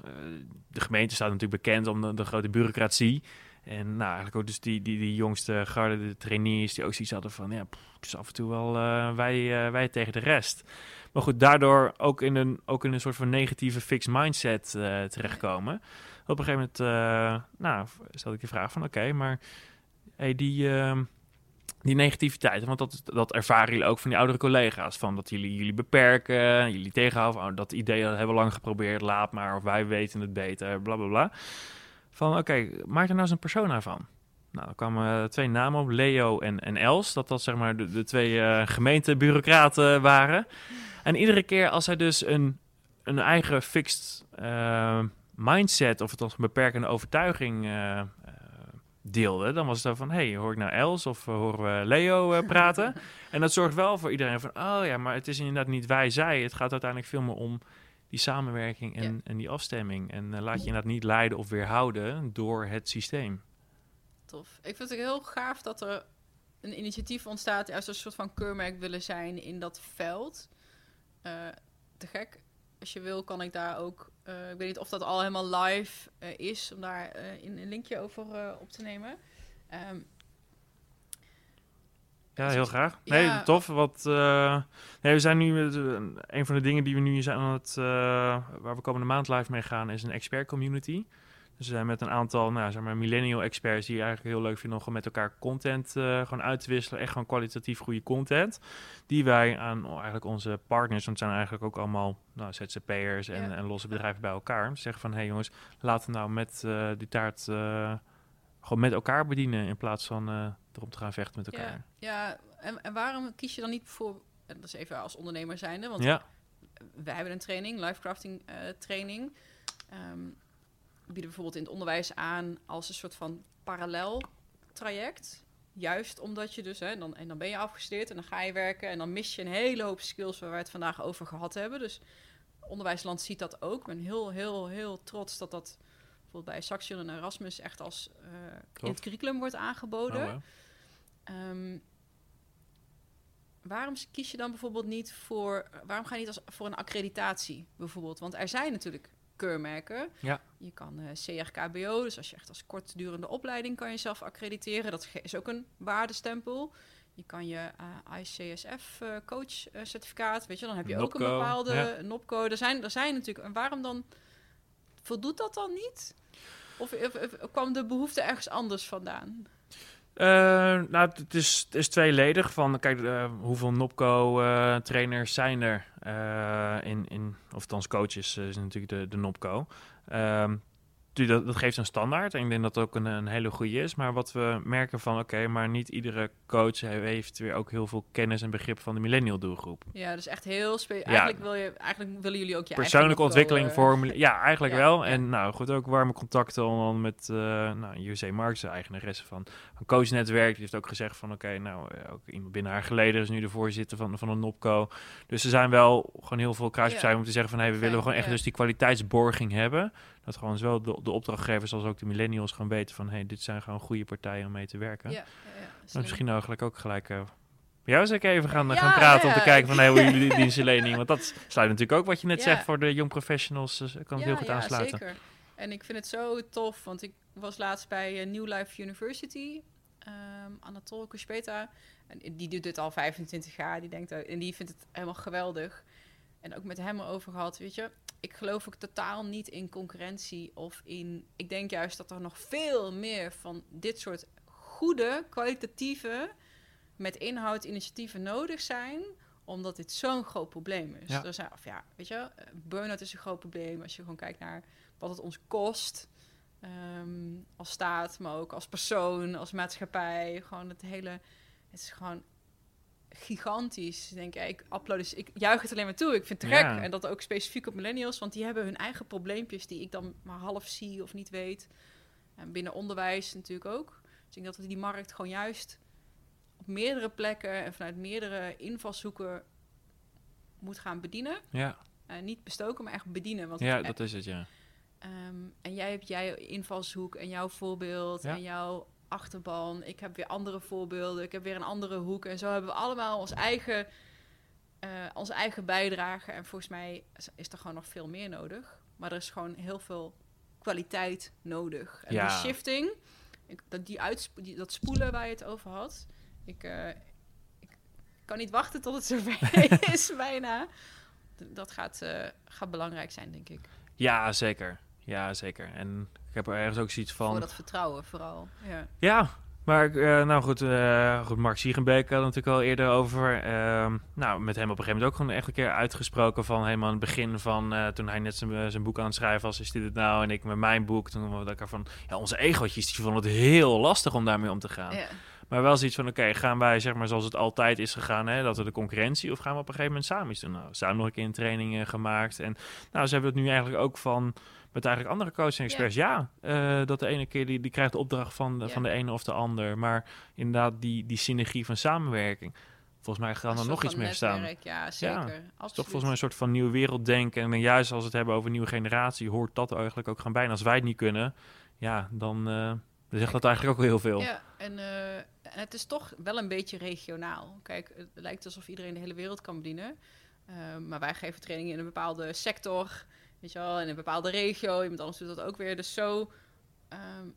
de gemeente staat natuurlijk bekend om de, de grote bureaucratie. En nou, eigenlijk ook dus die, die, jongste garde, de trainees, die ook zoiets hadden van, ja, het is af en toe wel uh, wij, uh, wij tegen de rest. Maar goed, daardoor ook in een, ook in een soort van negatieve fixed mindset uh, terechtkomen. Op een gegeven moment, nou, stelde ik de vraag van, oké, maar hey, die, ehm, die negativiteit, want dat, dat ervaren jullie ook van die oudere collega's, van dat jullie jullie beperken, jullie tegenhouden, oh, dat idee hebben we lang geprobeerd, laat maar, of wij weten het beter, bla bla bla. Van oké, okay, maak er nou eens een persona van. Nou, er kwamen twee namen op, Leo en, en Els, dat dat zeg maar de, de twee uh, gemeentebureaucraten waren. En iedere keer als zij dus een, een eigen fixed uh, mindset of het als een beperkende overtuiging uh, deelde, dan was het zo van, hey, hoor ik nou Els of horen we Leo praten? <laughs> en dat zorgt wel voor iedereen van, oh ja, maar het is inderdaad niet wij, zij. Het gaat uiteindelijk veel meer om die samenwerking en, ja. en die afstemming. En uh, laat je inderdaad niet leiden of weerhouden door het systeem. Tof. Ik vind het heel gaaf dat er een initiatief ontstaat als een soort van keurmerk willen zijn in dat veld. Uh, te gek. Als je wil, kan ik daar ook. Uh, ik weet niet of dat al helemaal live is, om daar in een linkje over op te nemen. Um, ja, heel graag. Nee, ja. tof. Wat, uh, nee, we zijn nu met, uh, een van de dingen die we nu zijn aan het, uh, waar we komende maand live mee gaan, is een expert community. Dus we zijn met een aantal, nou, zeg maar, millennial experts die eigenlijk heel leuk vinden om gewoon met elkaar content gewoon uit te wisselen. Echt gewoon kwalitatief goede content. Die wij aan oh, eigenlijk onze partners, want het zijn eigenlijk ook allemaal nou, ZZP'ers en, ja. en losse bedrijven bij elkaar. Zeggen van, hé hey jongens, laten we nou met die taart gewoon met elkaar bedienen in plaats van erom te gaan vechten met elkaar. Ja, ja. En, en waarom kies je dan niet voor, en dat is even als ondernemer zijnde, want ja. wij hebben een training, lifecrafting uh, training, um, bieden bijvoorbeeld in het onderwijs aan als een soort van parallel traject. Juist omdat je dus, hè, dan, en dan ben je afgestudeerd en dan ga je werken en dan mis je een hele hoop skills waar we het vandaag over gehad hebben. Dus onderwijsland ziet dat ook. Ik ben heel, heel, heel trots dat dat bijvoorbeeld bij Saxion en Erasmus echt als uh, in het curriculum wordt aangeboden. Oh, wow. Um, waarom kies je dan bijvoorbeeld niet voor, waarom ga je niet als, voor een accreditatie bijvoorbeeld? Want er zijn natuurlijk keurmerken. Ja. Je kan uh, CRKBO, dus als je echt als kortdurende opleiding kan je zelf accrediteren. Dat is ook een waardestempel. Je kan je uh, ICSF uh, coach certificaat, weet je, dan heb je Nopco, ook een bepaalde ja. NOPCO. Er zijn, er zijn natuurlijk, en waarom dan voldoet dat dan niet? Of, of, of kwam de behoefte ergens anders vandaan? Uh, nou, het is, het is tweeledig. Van, kijk, uh, hoeveel Nopco-trainers uh, zijn er in, in, of coaches is natuurlijk de, de Nopco. Um, dat, dat geeft een standaard. En ik denk dat het ook een, een hele goede is. Maar wat we merken van, oké, okay, maar niet iedere coach heeft weer ook heel veel kennis en begrip van de millennial doelgroep. Ja, dus echt heel specifiek. Ja. Eigenlijk, wil je, eigenlijk willen jullie ook je persoonlijke ontwikkeling voor. Ja, eigenlijk <laughs> ja, wel. Ja. En nou goed, ook warme contacten dan met uh, nou, JC Marks, de eigenaresse van een coachnetwerk. Die heeft ook gezegd van, oké, okay, nou, ook iemand binnen haar geleden is nu de voorzitter van, van een NOPCO. Dus er zijn wel gewoon heel veel kruisbestuiving om te zeggen van, hé, hey, we willen gewoon echt dus die kwaliteitsborging hebben. Dat gewoon zowel de, de opdrachtgevers als ook de millennials gewoon weten van... hey, dit zijn gewoon goede partijen om mee te werken. Ja, ja, misschien eigenlijk ook gelijk... Uh, jou eens even gaan, gaan praten om te kijken van hey, hoe jullie die <laughs> dienstverlening... Want dat sluit natuurlijk ook wat je net zegt voor de young professionals. Dus kan het heel goed aansluiten. zeker. En ik vind het zo tof, want ik was laatst bij New Life University... Um, Anatol Kuspeta. En die doet dit al 25 jaar. Die denkt, en die vindt het helemaal geweldig. En ook met hem erover gehad, weet je ik geloof ook totaal niet in concurrentie of in. Ik denk juist dat er nog veel meer van dit soort goede, kwalitatieve, met inhoud initiatieven nodig zijn omdat dit zo'n groot probleem is. Ja. Er zijn, of ja, weet je, burn-out is een groot probleem als je gewoon kijkt naar wat het ons kost. Um, als staat, maar ook als persoon, als maatschappij. Gewoon het hele. Het is gewoon gigantisch. Denk ik, ik dus, ik juich het alleen maar toe. Ik vind het gek. Ja. En dat ook specifiek op millennials, want die hebben hun eigen probleempjes die ik dan maar half zie of niet weet. En binnen onderwijs natuurlijk ook. Dus ik denk dat we die markt gewoon juist op meerdere plekken en vanuit meerdere invalshoeken moet gaan bedienen. Ja. Uh, niet bestoken, maar echt bedienen. Want ja, dat is het, ja. Um, en jij hebt jij invalshoek en jouw voorbeeld ja. en jouw achterban. Ik heb weer andere voorbeelden. Ik heb weer een andere hoek. En zo hebben we allemaal ons eigen, uh, onze eigen bijdrage. En volgens mij is er gewoon nog veel meer nodig. Maar er is gewoon heel veel kwaliteit nodig. En ja. die shifting, ik, dat, die uitspo- die, dat spoelen waar je het over had. Ik, eh, ik kan niet wachten tot het <laughs> zover is, bijna. Dat gaat, eh, gaat belangrijk zijn, denk ik. Ja, zeker. Ja, zeker. En ik heb er ergens ook zoiets van... Voor dat vertrouwen vooral. Ja. Ja, maar ik, eh, nou goed, eh, goed, Mark Siegenbeek had het natuurlijk al eerder over. Ehm, nou, met hem op een gegeven moment ook gewoon echt een keer uitgesproken van helemaal aan het begin van eh, toen hij net zijn, boek aan het schrijven was, is dit het nou? En ik met mijn boek, toen we elkaar van, ja, onze egootjes, die vonden het heel lastig om daarmee om te gaan. Ja. Maar wel zoiets van, oké, gaan wij zeg maar zoals het altijd is gegaan, hè, dat we de concurrentie, of gaan we op een gegeven moment samen iets doen? Nou, samen nog een keer een training gemaakt. En nou, ze hebben het nu eigenlijk ook van, met eigenlijk andere coaching experts. Ja, eh, dat de ene keer die, die krijgt de opdracht van, Ja. van de ene of de ander. Maar inderdaad, die, die synergie van samenwerking. Volgens mij gaan er nog iets meer staan. Ja, zeker. Ja, Absoluut. Is toch volgens mij een soort van nieuw werelddenken. En dan juist als we het hebben over nieuwe generatie, hoort dat eigenlijk ook gaan bij. En als wij het niet kunnen, ja, dan, eh, dan zegt dat eigenlijk ook wel heel veel. Ja, en, eh, en het is toch wel een beetje regionaal. Kijk, het lijkt alsof iedereen de hele wereld kan bedienen. Maar wij geven trainingen in een bepaalde sector, weet je wel, in een bepaalde regio. Iemand anders doet dat ook weer. Dus zo ehm,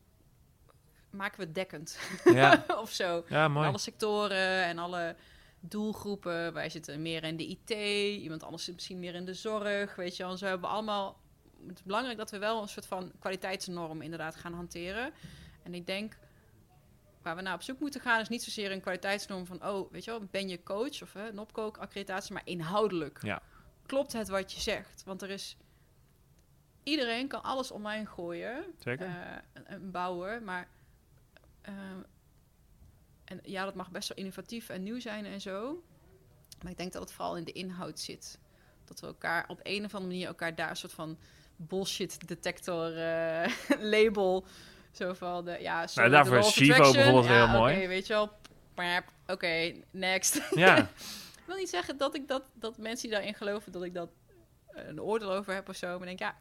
maken we het dekkend Ja, <laughs> of zo. ja In mooi. alle sectoren en alle doelgroepen. Wij zitten meer in de IT, iemand anders zit misschien meer in de zorg, weet je wel. En zo hebben we allemaal... Het is belangrijk dat we wel een soort van kwaliteitsnorm inderdaad gaan hanteren. En ik denk, waar we naar op zoek moeten gaan... is niet zozeer een kwaliteitsnorm van... oh, weet je wel, ben je coach of hè, NOPCO, accreditatie... maar inhoudelijk. Ja. Klopt het wat je zegt? Want er is... Iedereen kan alles online gooien Zeker. eh, een bouwer, maar eh, en ja, dat mag best wel innovatief en nieuw zijn en zo. Maar ik denk dat het vooral in de inhoud zit. Dat we elkaar op een of andere manier elkaar daar een soort van bullshit detector eh, <laughs> label. Zo van de ja, Nou, daarvoor is Shivo bijvoorbeeld ja, heel mooi. Oké, weet je wel. Oké, next. <laughs> Ja, Ik wil niet zeggen dat ik dat, dat mensen die daarin geloven, dat ik dat een oordeel over heb of zo. Maar denk, ja,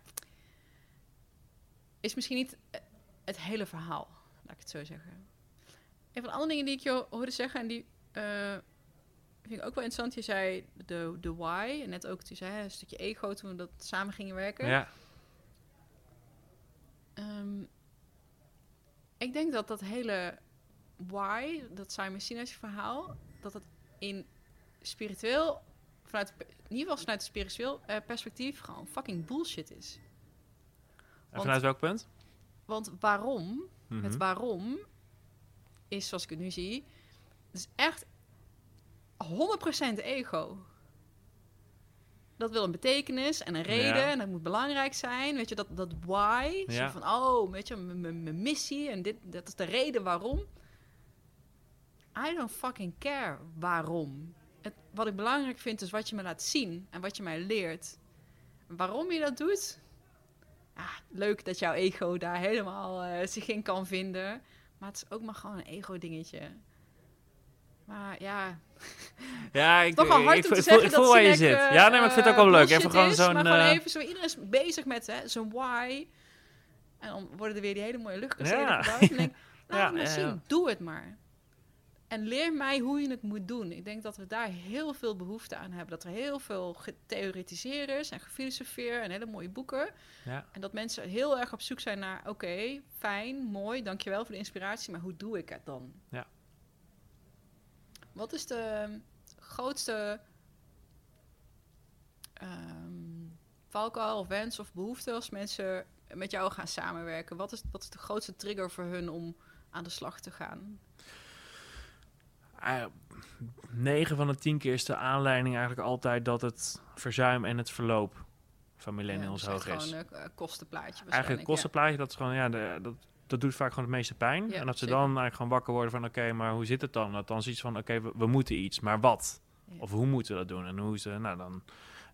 is misschien niet eh, het hele verhaal, laat ik het zo zeggen. Een van de andere dingen die ik je hoorde zeggen, en die eh, vind ik ook wel interessant. Je zei de, de why, en net ook, toen zei een stukje ego toen we dat samen gingen werken. ja. Ehm, ik denk dat dat hele why, dat Simon Sinai's verhaal, dat het in spiritueel, vanuit, in ieder geval vanuit het spiritueel eh, perspectief, gewoon fucking bullshit is. Vanuit welk punt? Want waarom, Mhm. het waarom, is zoals ik het nu zie, is echt 100% ego. Dat wil een betekenis en een reden Ja. en dat moet belangrijk zijn. Weet je, dat, dat why. Zo van, oh, weet je, mijn missie en dit, dat is de reden waarom. I don't fucking care waarom. Het, wat ik belangrijk vind is wat je me laat zien en wat je mij leert. Waarom je dat doet? Ja, leuk dat jouw ego daar helemaal eh, zich in kan vinden. Maar het is ook maar gewoon een ego-dingetje. Maar ja, <laughs> Ja, ik, <laughs> toch wel hard ik, om te ik zeggen ik voel dat waar je zit. eh, Ja, nee, maar ik vind het ook wel leuk. bullshit Even gewoon zo'n... Maar gewoon eh, even zo, iedereen is bezig met hè, zo'n why. En dan worden er weer die hele mooie luchtkastelen Ja. gebouwd. En ik denk, <laughs> laat Ja, het maar ja, zien. Doe het maar. En leer mij hoe je het moet doen. Ik denk dat we daar heel veel behoefte aan hebben. Dat er heel veel getheoretiseerd is en gefilosofeer en hele mooie boeken. Ja. En dat mensen heel erg op zoek zijn naar... oké, fijn, mooi, dankjewel voor de inspiratie... maar hoe doe ik het dan? Ja. Wat is de grootste ehm valkuil of wens of behoefte... als mensen met jou gaan samenwerken? Wat is, wat is de grootste trigger voor hun om aan de slag te gaan? Ah, 9 van de 10 keer is de aanleiding eigenlijk altijd dat het verzuim en het verloop van millennials Ja, dus hoog is. Gewoon een eh, kostenplaatje Eigenlijk het kostenplaatje, dat is gewoon, ja, de, dat, dat doet vaak gewoon het meeste pijn. Ja, en dat ze zeker. dan eigenlijk gewoon wakker worden van, oké, maar hoe zit het dan? Dat dan zoiets van, oké, we, we moeten iets, maar wat? Of hoe moeten we dat doen? En hoe ze, nou dan,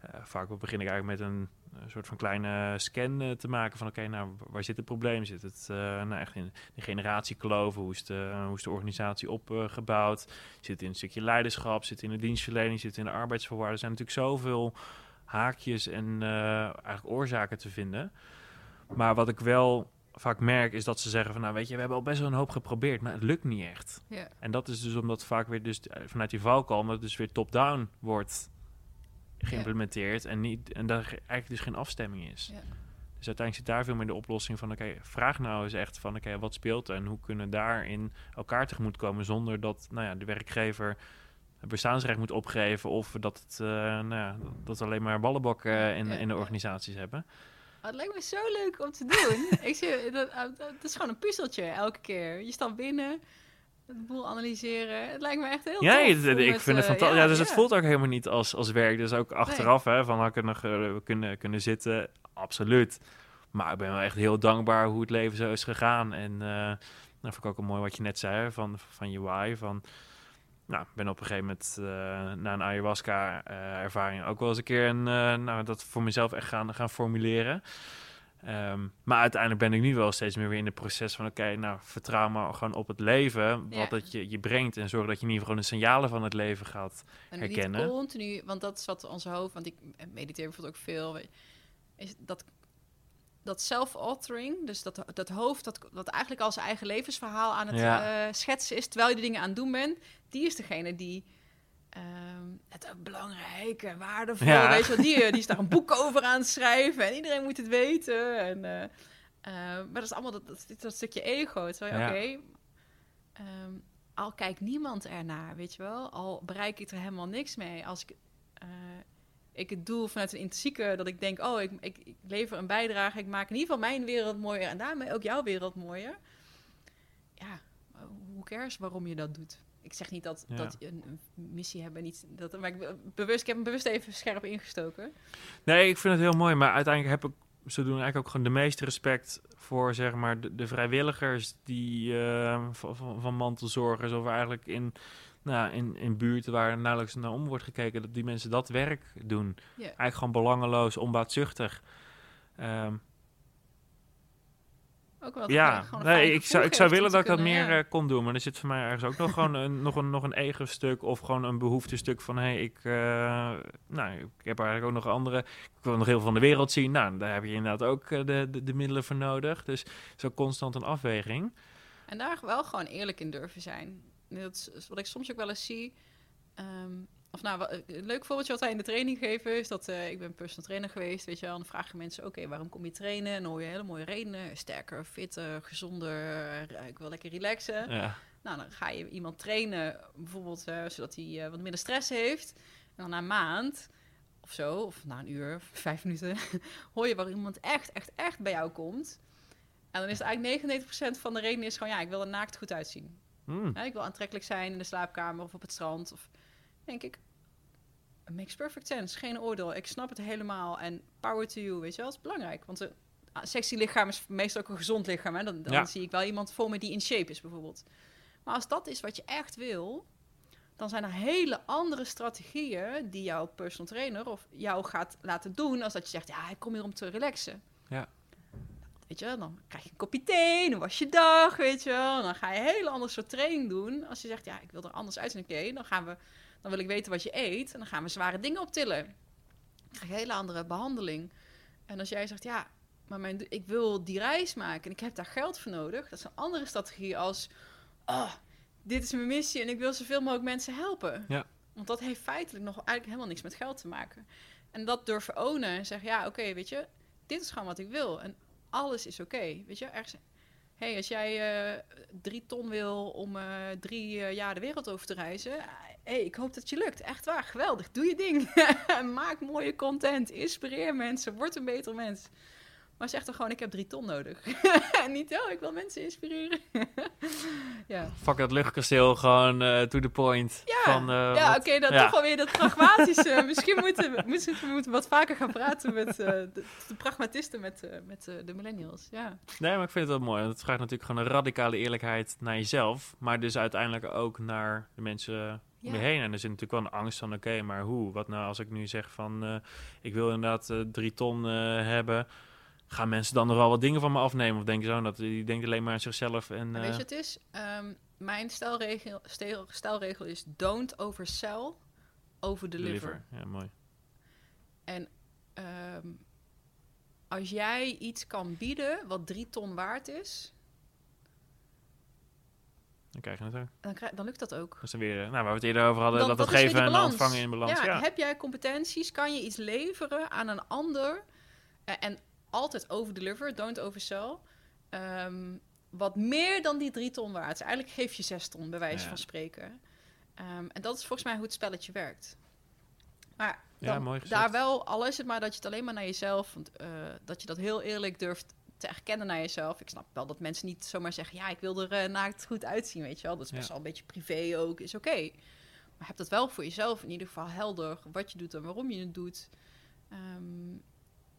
eh, vaak begin ik eigenlijk met een, eh, soort van kleine scan eh, te maken van, oké, nou, waar zit het probleem? Zit het eh, nou, echt in de generatiekloven? Hoe is de, hoe is de organisatie opgebouwd? Zit het in een stukje leiderschap? Zit het in de dienstverlening? Zit het in de arbeidsvoorwaarden? Er zijn natuurlijk zoveel haakjes en eh, eigenlijk oorzaken te vinden. Maar wat ik wel vaak merk is dat ze zeggen van nou weet je, we hebben al best wel een hoop geprobeerd, maar het lukt niet echt. En dat is dus omdat vaak weer dus eh, vanuit die valkuil, omdat het dus weer top-down wordt geïmplementeerd en niet en daar ge- eigenlijk dus geen afstemming is. Ja. Dus uiteindelijk zit daar veel meer de oplossing van... oké, vraag nou eens echt van... oké, wat speelt er en hoe kunnen daarin elkaar tegemoet komen... zonder dat nou ja, de werkgever het bestaansrecht moet opgeven... of dat, het, uh, nou ja, dat alleen maar ballenbakken in, in de organisaties hebben. Oh, het lijkt me zo leuk om te doen. <laughs> ik zie, dat, dat is gewoon een puzzeltje elke keer. Je staat binnen het boel analyseren. Het lijkt me echt heel ja, tof. Ja, ik vind het fantastisch. ja, dus het voelt ook helemaal niet als, als werk. Dus ook achteraf, hè, van had ik nog uh, kunnen, kunnen zitten. Absoluut. Maar ik ben wel echt heel dankbaar hoe het leven zo is gegaan. En uh, dat vond ik ook een mooi wat je net zei van, van je why. Van, nou, ik ben op een gegeven moment uh, na een ayahuasca-ervaring ook wel eens een keer een, nou, dat voor mezelf echt gaan, gaan formuleren. Um, maar uiteindelijk ben ik nu wel steeds meer weer in het proces van... oké, nou, vertrouw maar gewoon op het leven, wat het je, je brengt... en zorg dat je in ieder geval de signalen van het leven gaat en herkennen. Niet continu, want dat is wat onze hoofd... want ik mediteer bijvoorbeeld ook veel... is dat, dat self-authoring, dus dat, dat hoofd... Dat, dat eigenlijk al zijn eigen levensverhaal aan het ja. uh, schetsen is... terwijl je de dingen aan het doen bent... die is degene die Um, het belangrijk en waardevol. Ja. Weet je wel, die, die is daar een <laughs> boek over aan het schrijven en iedereen moet het weten. En, uh, uh, maar dat is allemaal dat, dat, dat stukje ego. Terwijl, ja. oké, um, al kijkt niemand ernaar, weet je wel. Al bereik ik er helemaal niks mee. Als ik, uh, ik het doel vanuit een intrinsieke, dat ik denk, oh, ik, ik, ik, lever een bijdrage. Ik maak in ieder geval mijn wereld mooier en daarmee ook jouw wereld mooier. Ja, hoe cares waarom je dat doet? Ik zeg niet dat, ja. dat een, een, missie hebben niet. Dat, maar ik, bewust, ik heb hem bewust even scherp ingestoken. Nee, ik vind het heel mooi. Maar uiteindelijk heb ik ze doen eigenlijk ook gewoon de meeste respect voor zeg maar de, de vrijwilligers die uh, van, van mantelzorgers of eigenlijk in, nou, in, in buurten waar nauwelijks naar om wordt gekeken, dat die mensen dat werk doen. Yeah. Eigenlijk gewoon belangeloos, onbaatzuchtig. Um, ook wel ja, nee, ik zou, ik zou willen dat ik dat meer ja. uh, kon doen. Maar er zit voor mij ergens ook nog gewoon een, <laughs> nog een, nog een ego-stuk of gewoon een behoeftestuk van... hé, hey, ik, uh, nou, ik heb eigenlijk ook nog andere... Ik wil nog heel veel van de wereld zien. Nou, daar heb je inderdaad ook uh, de, de, de, middelen voor nodig. Dus zo constant een afweging. En daar wel gewoon eerlijk in durven zijn. Dat is wat ik soms ook wel eens zie... Um, of nou, een leuk voorbeeldje wat wij in de training geven is dat uh, ik ben personal trainer geweest, weet je wel. En dan vragen mensen, oké, waarom kom je trainen? En dan hoor je hele mooie redenen. Sterker, fitter, gezonder, ik wil lekker relaxen. Ja. Nou, dan ga je iemand trainen, bijvoorbeeld uh, zodat hij uh, wat minder stress heeft. En dan na een maand of zo, of na een uur, <laughs> vijf minuten, <laughs> hoor je waar iemand echt, echt, echt bij jou komt. En dan is het eigenlijk 99% van de reden is gewoon, ja, ik wil er naakt goed uitzien. Mm. Ja, ik wil aantrekkelijk zijn in de slaapkamer of op het strand. Of denk ik, makes perfect sense. Geen oordeel. Ik snap het helemaal. En power to you, weet je wel, dat is belangrijk. Want een sexy lichaam is meestal ook een gezond lichaam. Hè? Dan, dan ja. zie ik wel iemand voor me die in shape is, bijvoorbeeld. Maar als dat is wat je echt wil, dan zijn er hele andere strategieën die jouw personal trainer of jou gaat laten doen. Als dat je zegt, ja, ik kom hier om te relaxen. Ja. Weet je, dan krijg je een kopje thee, dan was je dag, weet je wel. Dan ga je een hele andere soort training doen. Als je zegt, ja, ik wil er anders uitzien. Oké, dan gaan we dan wil ik weten wat je eet. En dan gaan we zware dingen optillen. Dan krijg je een hele andere behandeling. En als jij zegt, ja, maar mijn, ik wil die reis maken en ik heb daar geld voor nodig. Dat is een andere strategie als, oh, dit is mijn missie en ik wil zoveel mogelijk mensen helpen. Ja. Want dat heeft feitelijk nog eigenlijk helemaal niks met geld te maken. En dat durven ownen en zeggen, ja, oké, weet je, dit is gewoon wat ik wil. En alles is oké, weet je. Ergens, hey, als jij uh, drie ton wil om uh, drie uh, jaar de wereld over te reizen, hey, ik hoop dat je lukt. Echt waar, geweldig. Doe je ding. <laughs> Maak mooie content. Inspireer mensen. Word een beter mens. Maar zeg toch gewoon, ik heb drie ton nodig. en <laughs> niet, oh, ik wil mensen inspireren. <laughs> ja. Fuck dat luchtkasteel, gewoon uh, to the point. Ja, van, uh, ja oké, okay, dan ja. toch wel weer dat pragmatische. <laughs> Misschien moeten we, moeten, we moeten wat vaker gaan praten met uh, de, de, pragmatisten, met, met de millennials. Ja. Nee, maar ik vind het wel mooi. Het vraagt natuurlijk gewoon een radicale eerlijkheid naar jezelf. Maar dus uiteindelijk ook naar de mensen om je heen. En er zit natuurlijk wel een angst van, oké, okay, maar hoe? Wat nou als ik nu zeg van, uh, ik wil inderdaad uh, drie ton uh, hebben. Gaan mensen dan nog wel wat dingen van me afnemen? Of denken zo dat die denkt alleen maar aan zichzelf? En, Weet je, het is, um, mijn stelregel, stel, stelregel is don't oversell, over deliver. deliver. Ja, mooi. En um, als jij iets kan bieden wat drie ton waard is, dan krijg je het. Dan, krijg, dan lukt dat ook. Dat is weer, nou, waar we het eerder over hadden, dan, dat het geven en ontvangen in balans. Ja, ja, heb jij competenties, kan je iets leveren aan een ander. Uh, en altijd over-deliver, don't oversell. Ehm, wat meer dan die drie ton waard is. Eigenlijk geef je zes ton, bij wijze Ja. van spreken. Ehm, en dat is volgens mij hoe het spelletje werkt. Maar dan daar wel, al is het maar dat je het alleen maar naar jezelf... Want, eh, dat je dat heel eerlijk durft te erkennen naar jezelf. Ik snap wel dat mensen niet zomaar zeggen... ja, ik wil er eh, naakt goed uitzien, weet je wel. Dat is best Ja. wel een beetje privé ook, is oké. Maar heb dat wel voor jezelf in ieder geval helder... wat je doet en waarom je het doet. Ehm,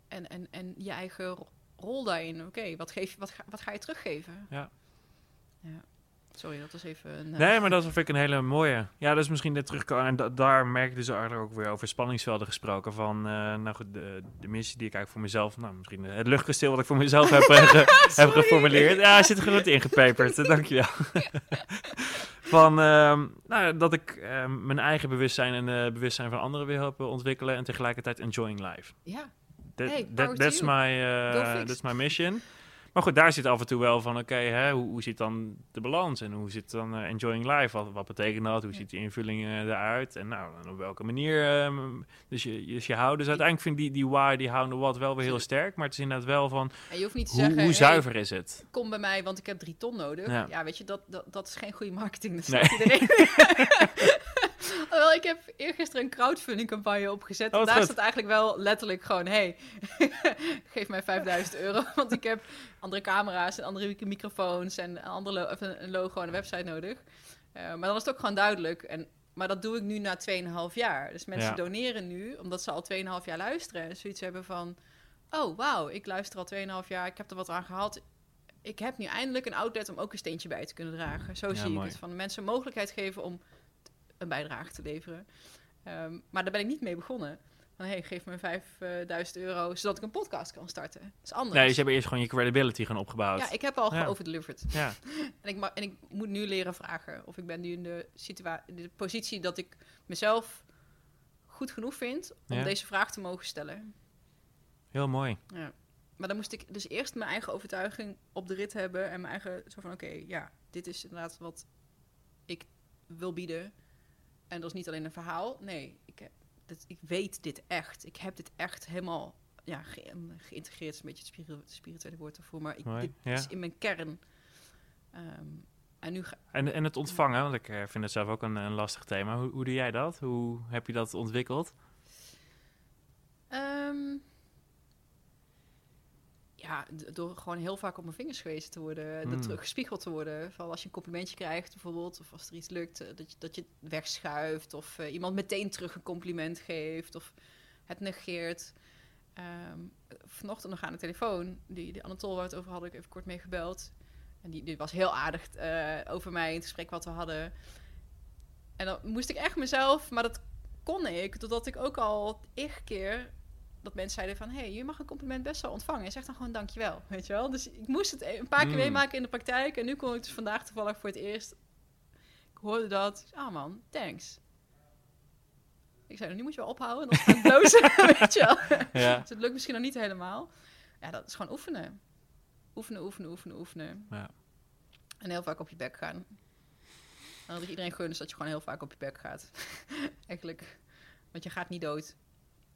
en, en, en je eigen ro- rol daarin. Oké, wat, geef je- wat, ga, wat ga je teruggeven? Ja. ja. Sorry, dat was even een... eh, Nee, maar dat vind ik een hele mooie. Ja, dat is misschien net terugkomen. En da- daar merk ik dus eigenlijk ook weer over spanningsvelden gesproken. Van, eh, nou goed, de, de missie die ik eigenlijk voor mezelf... Nou, misschien het luchtkasteel wat ik voor mezelf heb, eh, <laughs> ge- heb geformuleerd. Ja, zit er goed ingepeperd. <laughs> Dankjewel. <laughs> van, ehm, nou, dat ik ehm, mijn eigen bewustzijn en het bewustzijn van anderen wil helpen ontwikkelen. En tegelijkertijd enjoying life. Ja, That, Hey, that- that's, my, uh, that's my mission. Maar goed, daar zit af en toe wel van, oké, hoe, hoe zit dan de balans? En hoe zit dan eh, enjoying life? Wat, wat betekent dat? Hoe ziet die invulling eh, eruit? En nou, en op welke manier? ehm, dus je, dus je houdt. Dus uiteindelijk vind ik die, die why, die how, the what wel weer heel sterk. Maar het is inderdaad wel van, en je hoeft niet te hoe, zeggen... hoe hey, zuiver is het? kom bij mij, want ik heb drie ton nodig. Ja. Ja, weet je, dat, dat, dat is geen goede marketing. Dat Nee. snapt iedereen. <laughs> <laughs> <laughs> Wel, ik heb eergisteren een crowdfunding campagne opgezet. Oh, en daar goed. staat eigenlijk wel letterlijk gewoon... hey, <laughs> geef mij 5000 euro. <laughs> Want ik heb andere camera's en andere microfoons... en een, ander lo- of een logo en een website nodig. Eh, maar dan is het ook gewoon duidelijk. En, maar dat doe ik nu na 2,5 jaar. Dus mensen Ja. doneren nu, omdat ze al 2,5 jaar luisteren... en zoiets hebben van... oh, wauw, ik luister al 2,5 jaar, ik heb er wat aan gehad ik heb nu eindelijk een outlet om ook een steentje bij te kunnen dragen. Zo Ja, zie mooi. ik het. Van mensen een mogelijkheid geven om een bijdrage te leveren. Ehm, maar daar ben ik niet mee begonnen. Van, hey, geef me 5000 euro, zodat ik een podcast kan starten. Dat is anders. Nee, dus je hebt eerst gewoon je credibility gaan opgebouwd. ja, ik heb al Ja. geoverdelivered. ja. <laughs> En ik, en ik moet nu leren vragen. Of ik ben nu in de, situa- in de positie dat ik mezelf goed genoeg vind om Ja. deze vraag te mogen stellen. heel mooi. Ja. Maar dan moest ik dus eerst mijn eigen overtuiging op de rit hebben. En mijn eigen, zo van, oké, ja, dit is inderdaad wat ik wil bieden. En dat is niet alleen een verhaal. Nee, ik, heb, dit, ik weet dit echt. Ik heb dit echt helemaal ja, ge- geïntegreerd. is een beetje het spiritu- spirituele woord ervoor. Maar ik, Mooi, dit ja. is in mijn kern. Ehm, en nu ga En, en het ontvangen, want ik eh, vind het zelf ook een, een lastig thema. Hoe, hoe doe jij dat? Hoe heb je dat ontwikkeld? Ehm, ja, door gewoon heel vaak op mijn vingers gewezen te worden. Mm. Teruggespiegeld te worden. Van als je een complimentje krijgt bijvoorbeeld. Of als er iets lukt, eh, dat je, dat je het wegschuift. Of eh, iemand meteen terug een compliment geeft. Of het negeert. Ehm, vanochtend nog aan de telefoon. Die, die Anatol waar het over hadden, ik even kort mee gebeld. En die, die was heel aardig over mij in het gesprek wat we hadden. En dan moest ik echt mezelf, maar dat kon ik, doordat ik ook al eerder keer dat mensen zeiden van... hé, hey, je mag een compliment best wel ontvangen. En zeg dan gewoon dankjewel, weet je wel? Dus ik moest het een paar keer Mm. meemaken in de praktijk. En nu kon ik dus vandaag toevallig voor het eerst... Ik hoorde dat. Ah man, thanks. Ik zei, nu moet je wel ophouden. Dan ga ik <laughs> blozen, weet je wel. Ja. <laughs> Dus het lukt misschien nog niet helemaal. Ja, dat is gewoon oefenen. Oefenen, oefenen, oefenen, oefenen. Ja. En heel vaak op je bek gaan. En dat ik iedereen gun is dat je gewoon heel vaak op je bek gaat. <laughs> Eigenlijk. Want je gaat niet dood.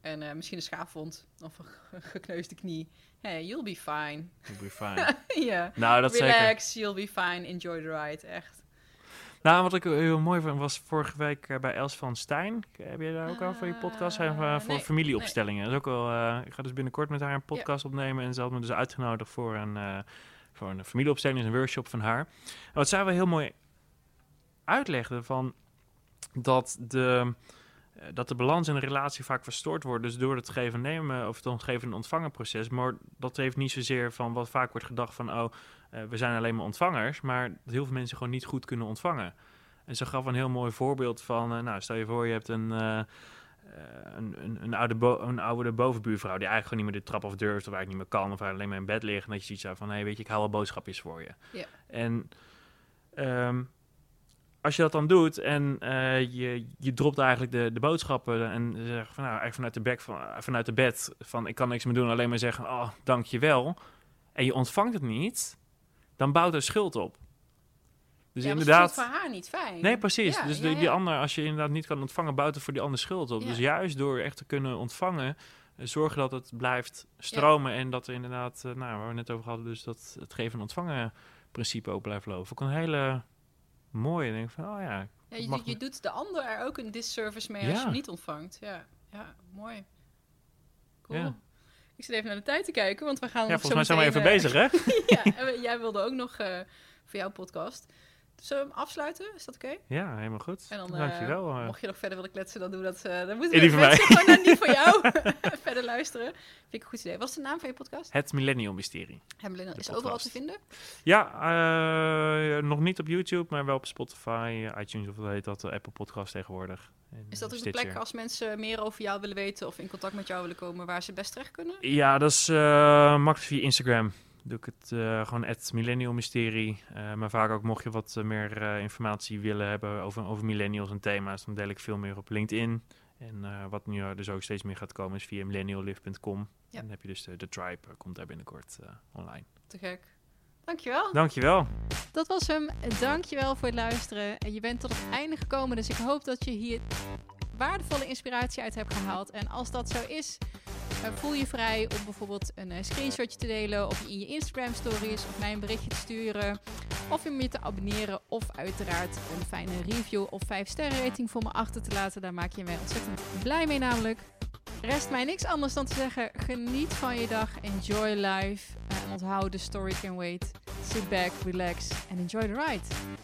En eh, misschien een schaafwond of een ge- gekneusde knie. Hey, you'll be fine. You'll be fine. <laughs> ja. nou, dat zeker. Relax, you'll be fine. Enjoy the ride. Echt. Nou, wat ik heel mooi vond, was vorige week eh, bij Els van Stijn. Heb je daar ook al voor je podcast? Zijn Eh, voor nee, familieopstellingen. Dat is ook wel, eh, ik ga dus binnenkort met haar een podcast opnemen. En ze had me dus uitgenodigd voor een, voor een familieopstelling, een workshop van haar. En wat zij wel heel mooi uitlegde van dat de, dat de balans in een relatie vaak verstoord wordt. Dus door het geven en nemen of het geven en ontvangen proces. Maar dat heeft niet zozeer van wat vaak wordt gedacht van oh, eh, we zijn alleen maar ontvangers. Maar dat heel veel mensen gewoon niet goed kunnen ontvangen. En ze gaf een heel mooi voorbeeld van, eh, nou stel je voor je hebt een... eh, eh, een, een, een, oude bo- een oude bovenbuurvrouw die eigenlijk gewoon niet meer de trap af durft of eigenlijk niet meer kan of alleen maar in bed ligt en dat je ziet van, hé, weet je, ik haal wel boodschapjes voor je. Ja. En ehm, als je dat dan doet en eh, je, je dropt eigenlijk de, de boodschappen en zegt van, nou, eigenlijk vanuit de, bek van, eh, vanuit de bed van, ik kan niks meer doen, alleen maar zeggen, oh, dankjewel. En je ontvangt het niet, dan bouwt er schuld op. Dus ja, inderdaad... het voelt voor haar niet fijn. Nee, precies. Ja, dus ja, die, ander, als je inderdaad niet kan ontvangen, buiten voor die ander schuld op. Dus juist door echt te kunnen ontvangen, eh, zorgen dat het blijft stromen en dat er inderdaad, nou, waar we net over hadden, dus dat het geven en ontvangen principe ook blijft lopen. Ook een hele mooie, denk ik van, oh ja. Ja, je, je doet de ander er ook een disservice mee als je hem niet ontvangt. Ja, ja mooi. Cool. Ik zit even naar de tijd te kijken, want we gaan Ja, volgens mij zijn we even meteen, bezig, hè? eh, <laughs> ja, en jij wilde ook nog eh, voor jouw podcast. Zullen we hem afsluiten? Is dat oké? Ja, helemaal goed. En dan, eh, Dankjewel. eh. Mocht je nog verder willen kletsen, dan doe dat. eh dan moeten die van mij. mensen gewoon naar die van jou <laughs> <laughs> verder luisteren. Vind ik een goed idee. Wat is de naam van je podcast? Het Millennium Mysterie. Hemmelin De is overal te vinden. Ja, nog niet op YouTube, maar wel op Spotify, iTunes of wat heet dat, Apple Podcast tegenwoordig. En, Is dat ook de plek als mensen meer over jou willen weten of in contact met jou willen komen, waar ze best terecht kunnen? Ja, dat is makkelijk via Instagram. Doe ik het eh, gewoon het Millennial Mysterie. Eh, maar vaak ook mocht je wat eh, meer eh, informatie willen hebben over, over millennials en thema's, dan deel ik veel meer op LinkedIn. En eh, wat nu dus ook steeds meer gaat komen is via millenniallive.com. Ja. En dan heb je dus de, de tribe, komt daar binnenkort eh, online. Te gek. Dankjewel. Dankjewel. Dat was hem. Dankjewel voor het luisteren. En je bent tot het einde gekomen, dus ik hoop dat je hier waardevolle inspiratie uit hebt gehaald. En als dat zo is, voel je vrij om bijvoorbeeld een eh, screenshotje te delen of in je Instagram stories of mij een berichtje te sturen. Of om je te abonneren of uiteraard een fijne review of 5 sterren rating voor me achter te laten. Daar maak je mij ontzettend blij mee namelijk. Rest mij niks anders dan te zeggen, geniet van je dag, enjoy life. En onthoud, the story can wait. Sit back, relax and enjoy the ride.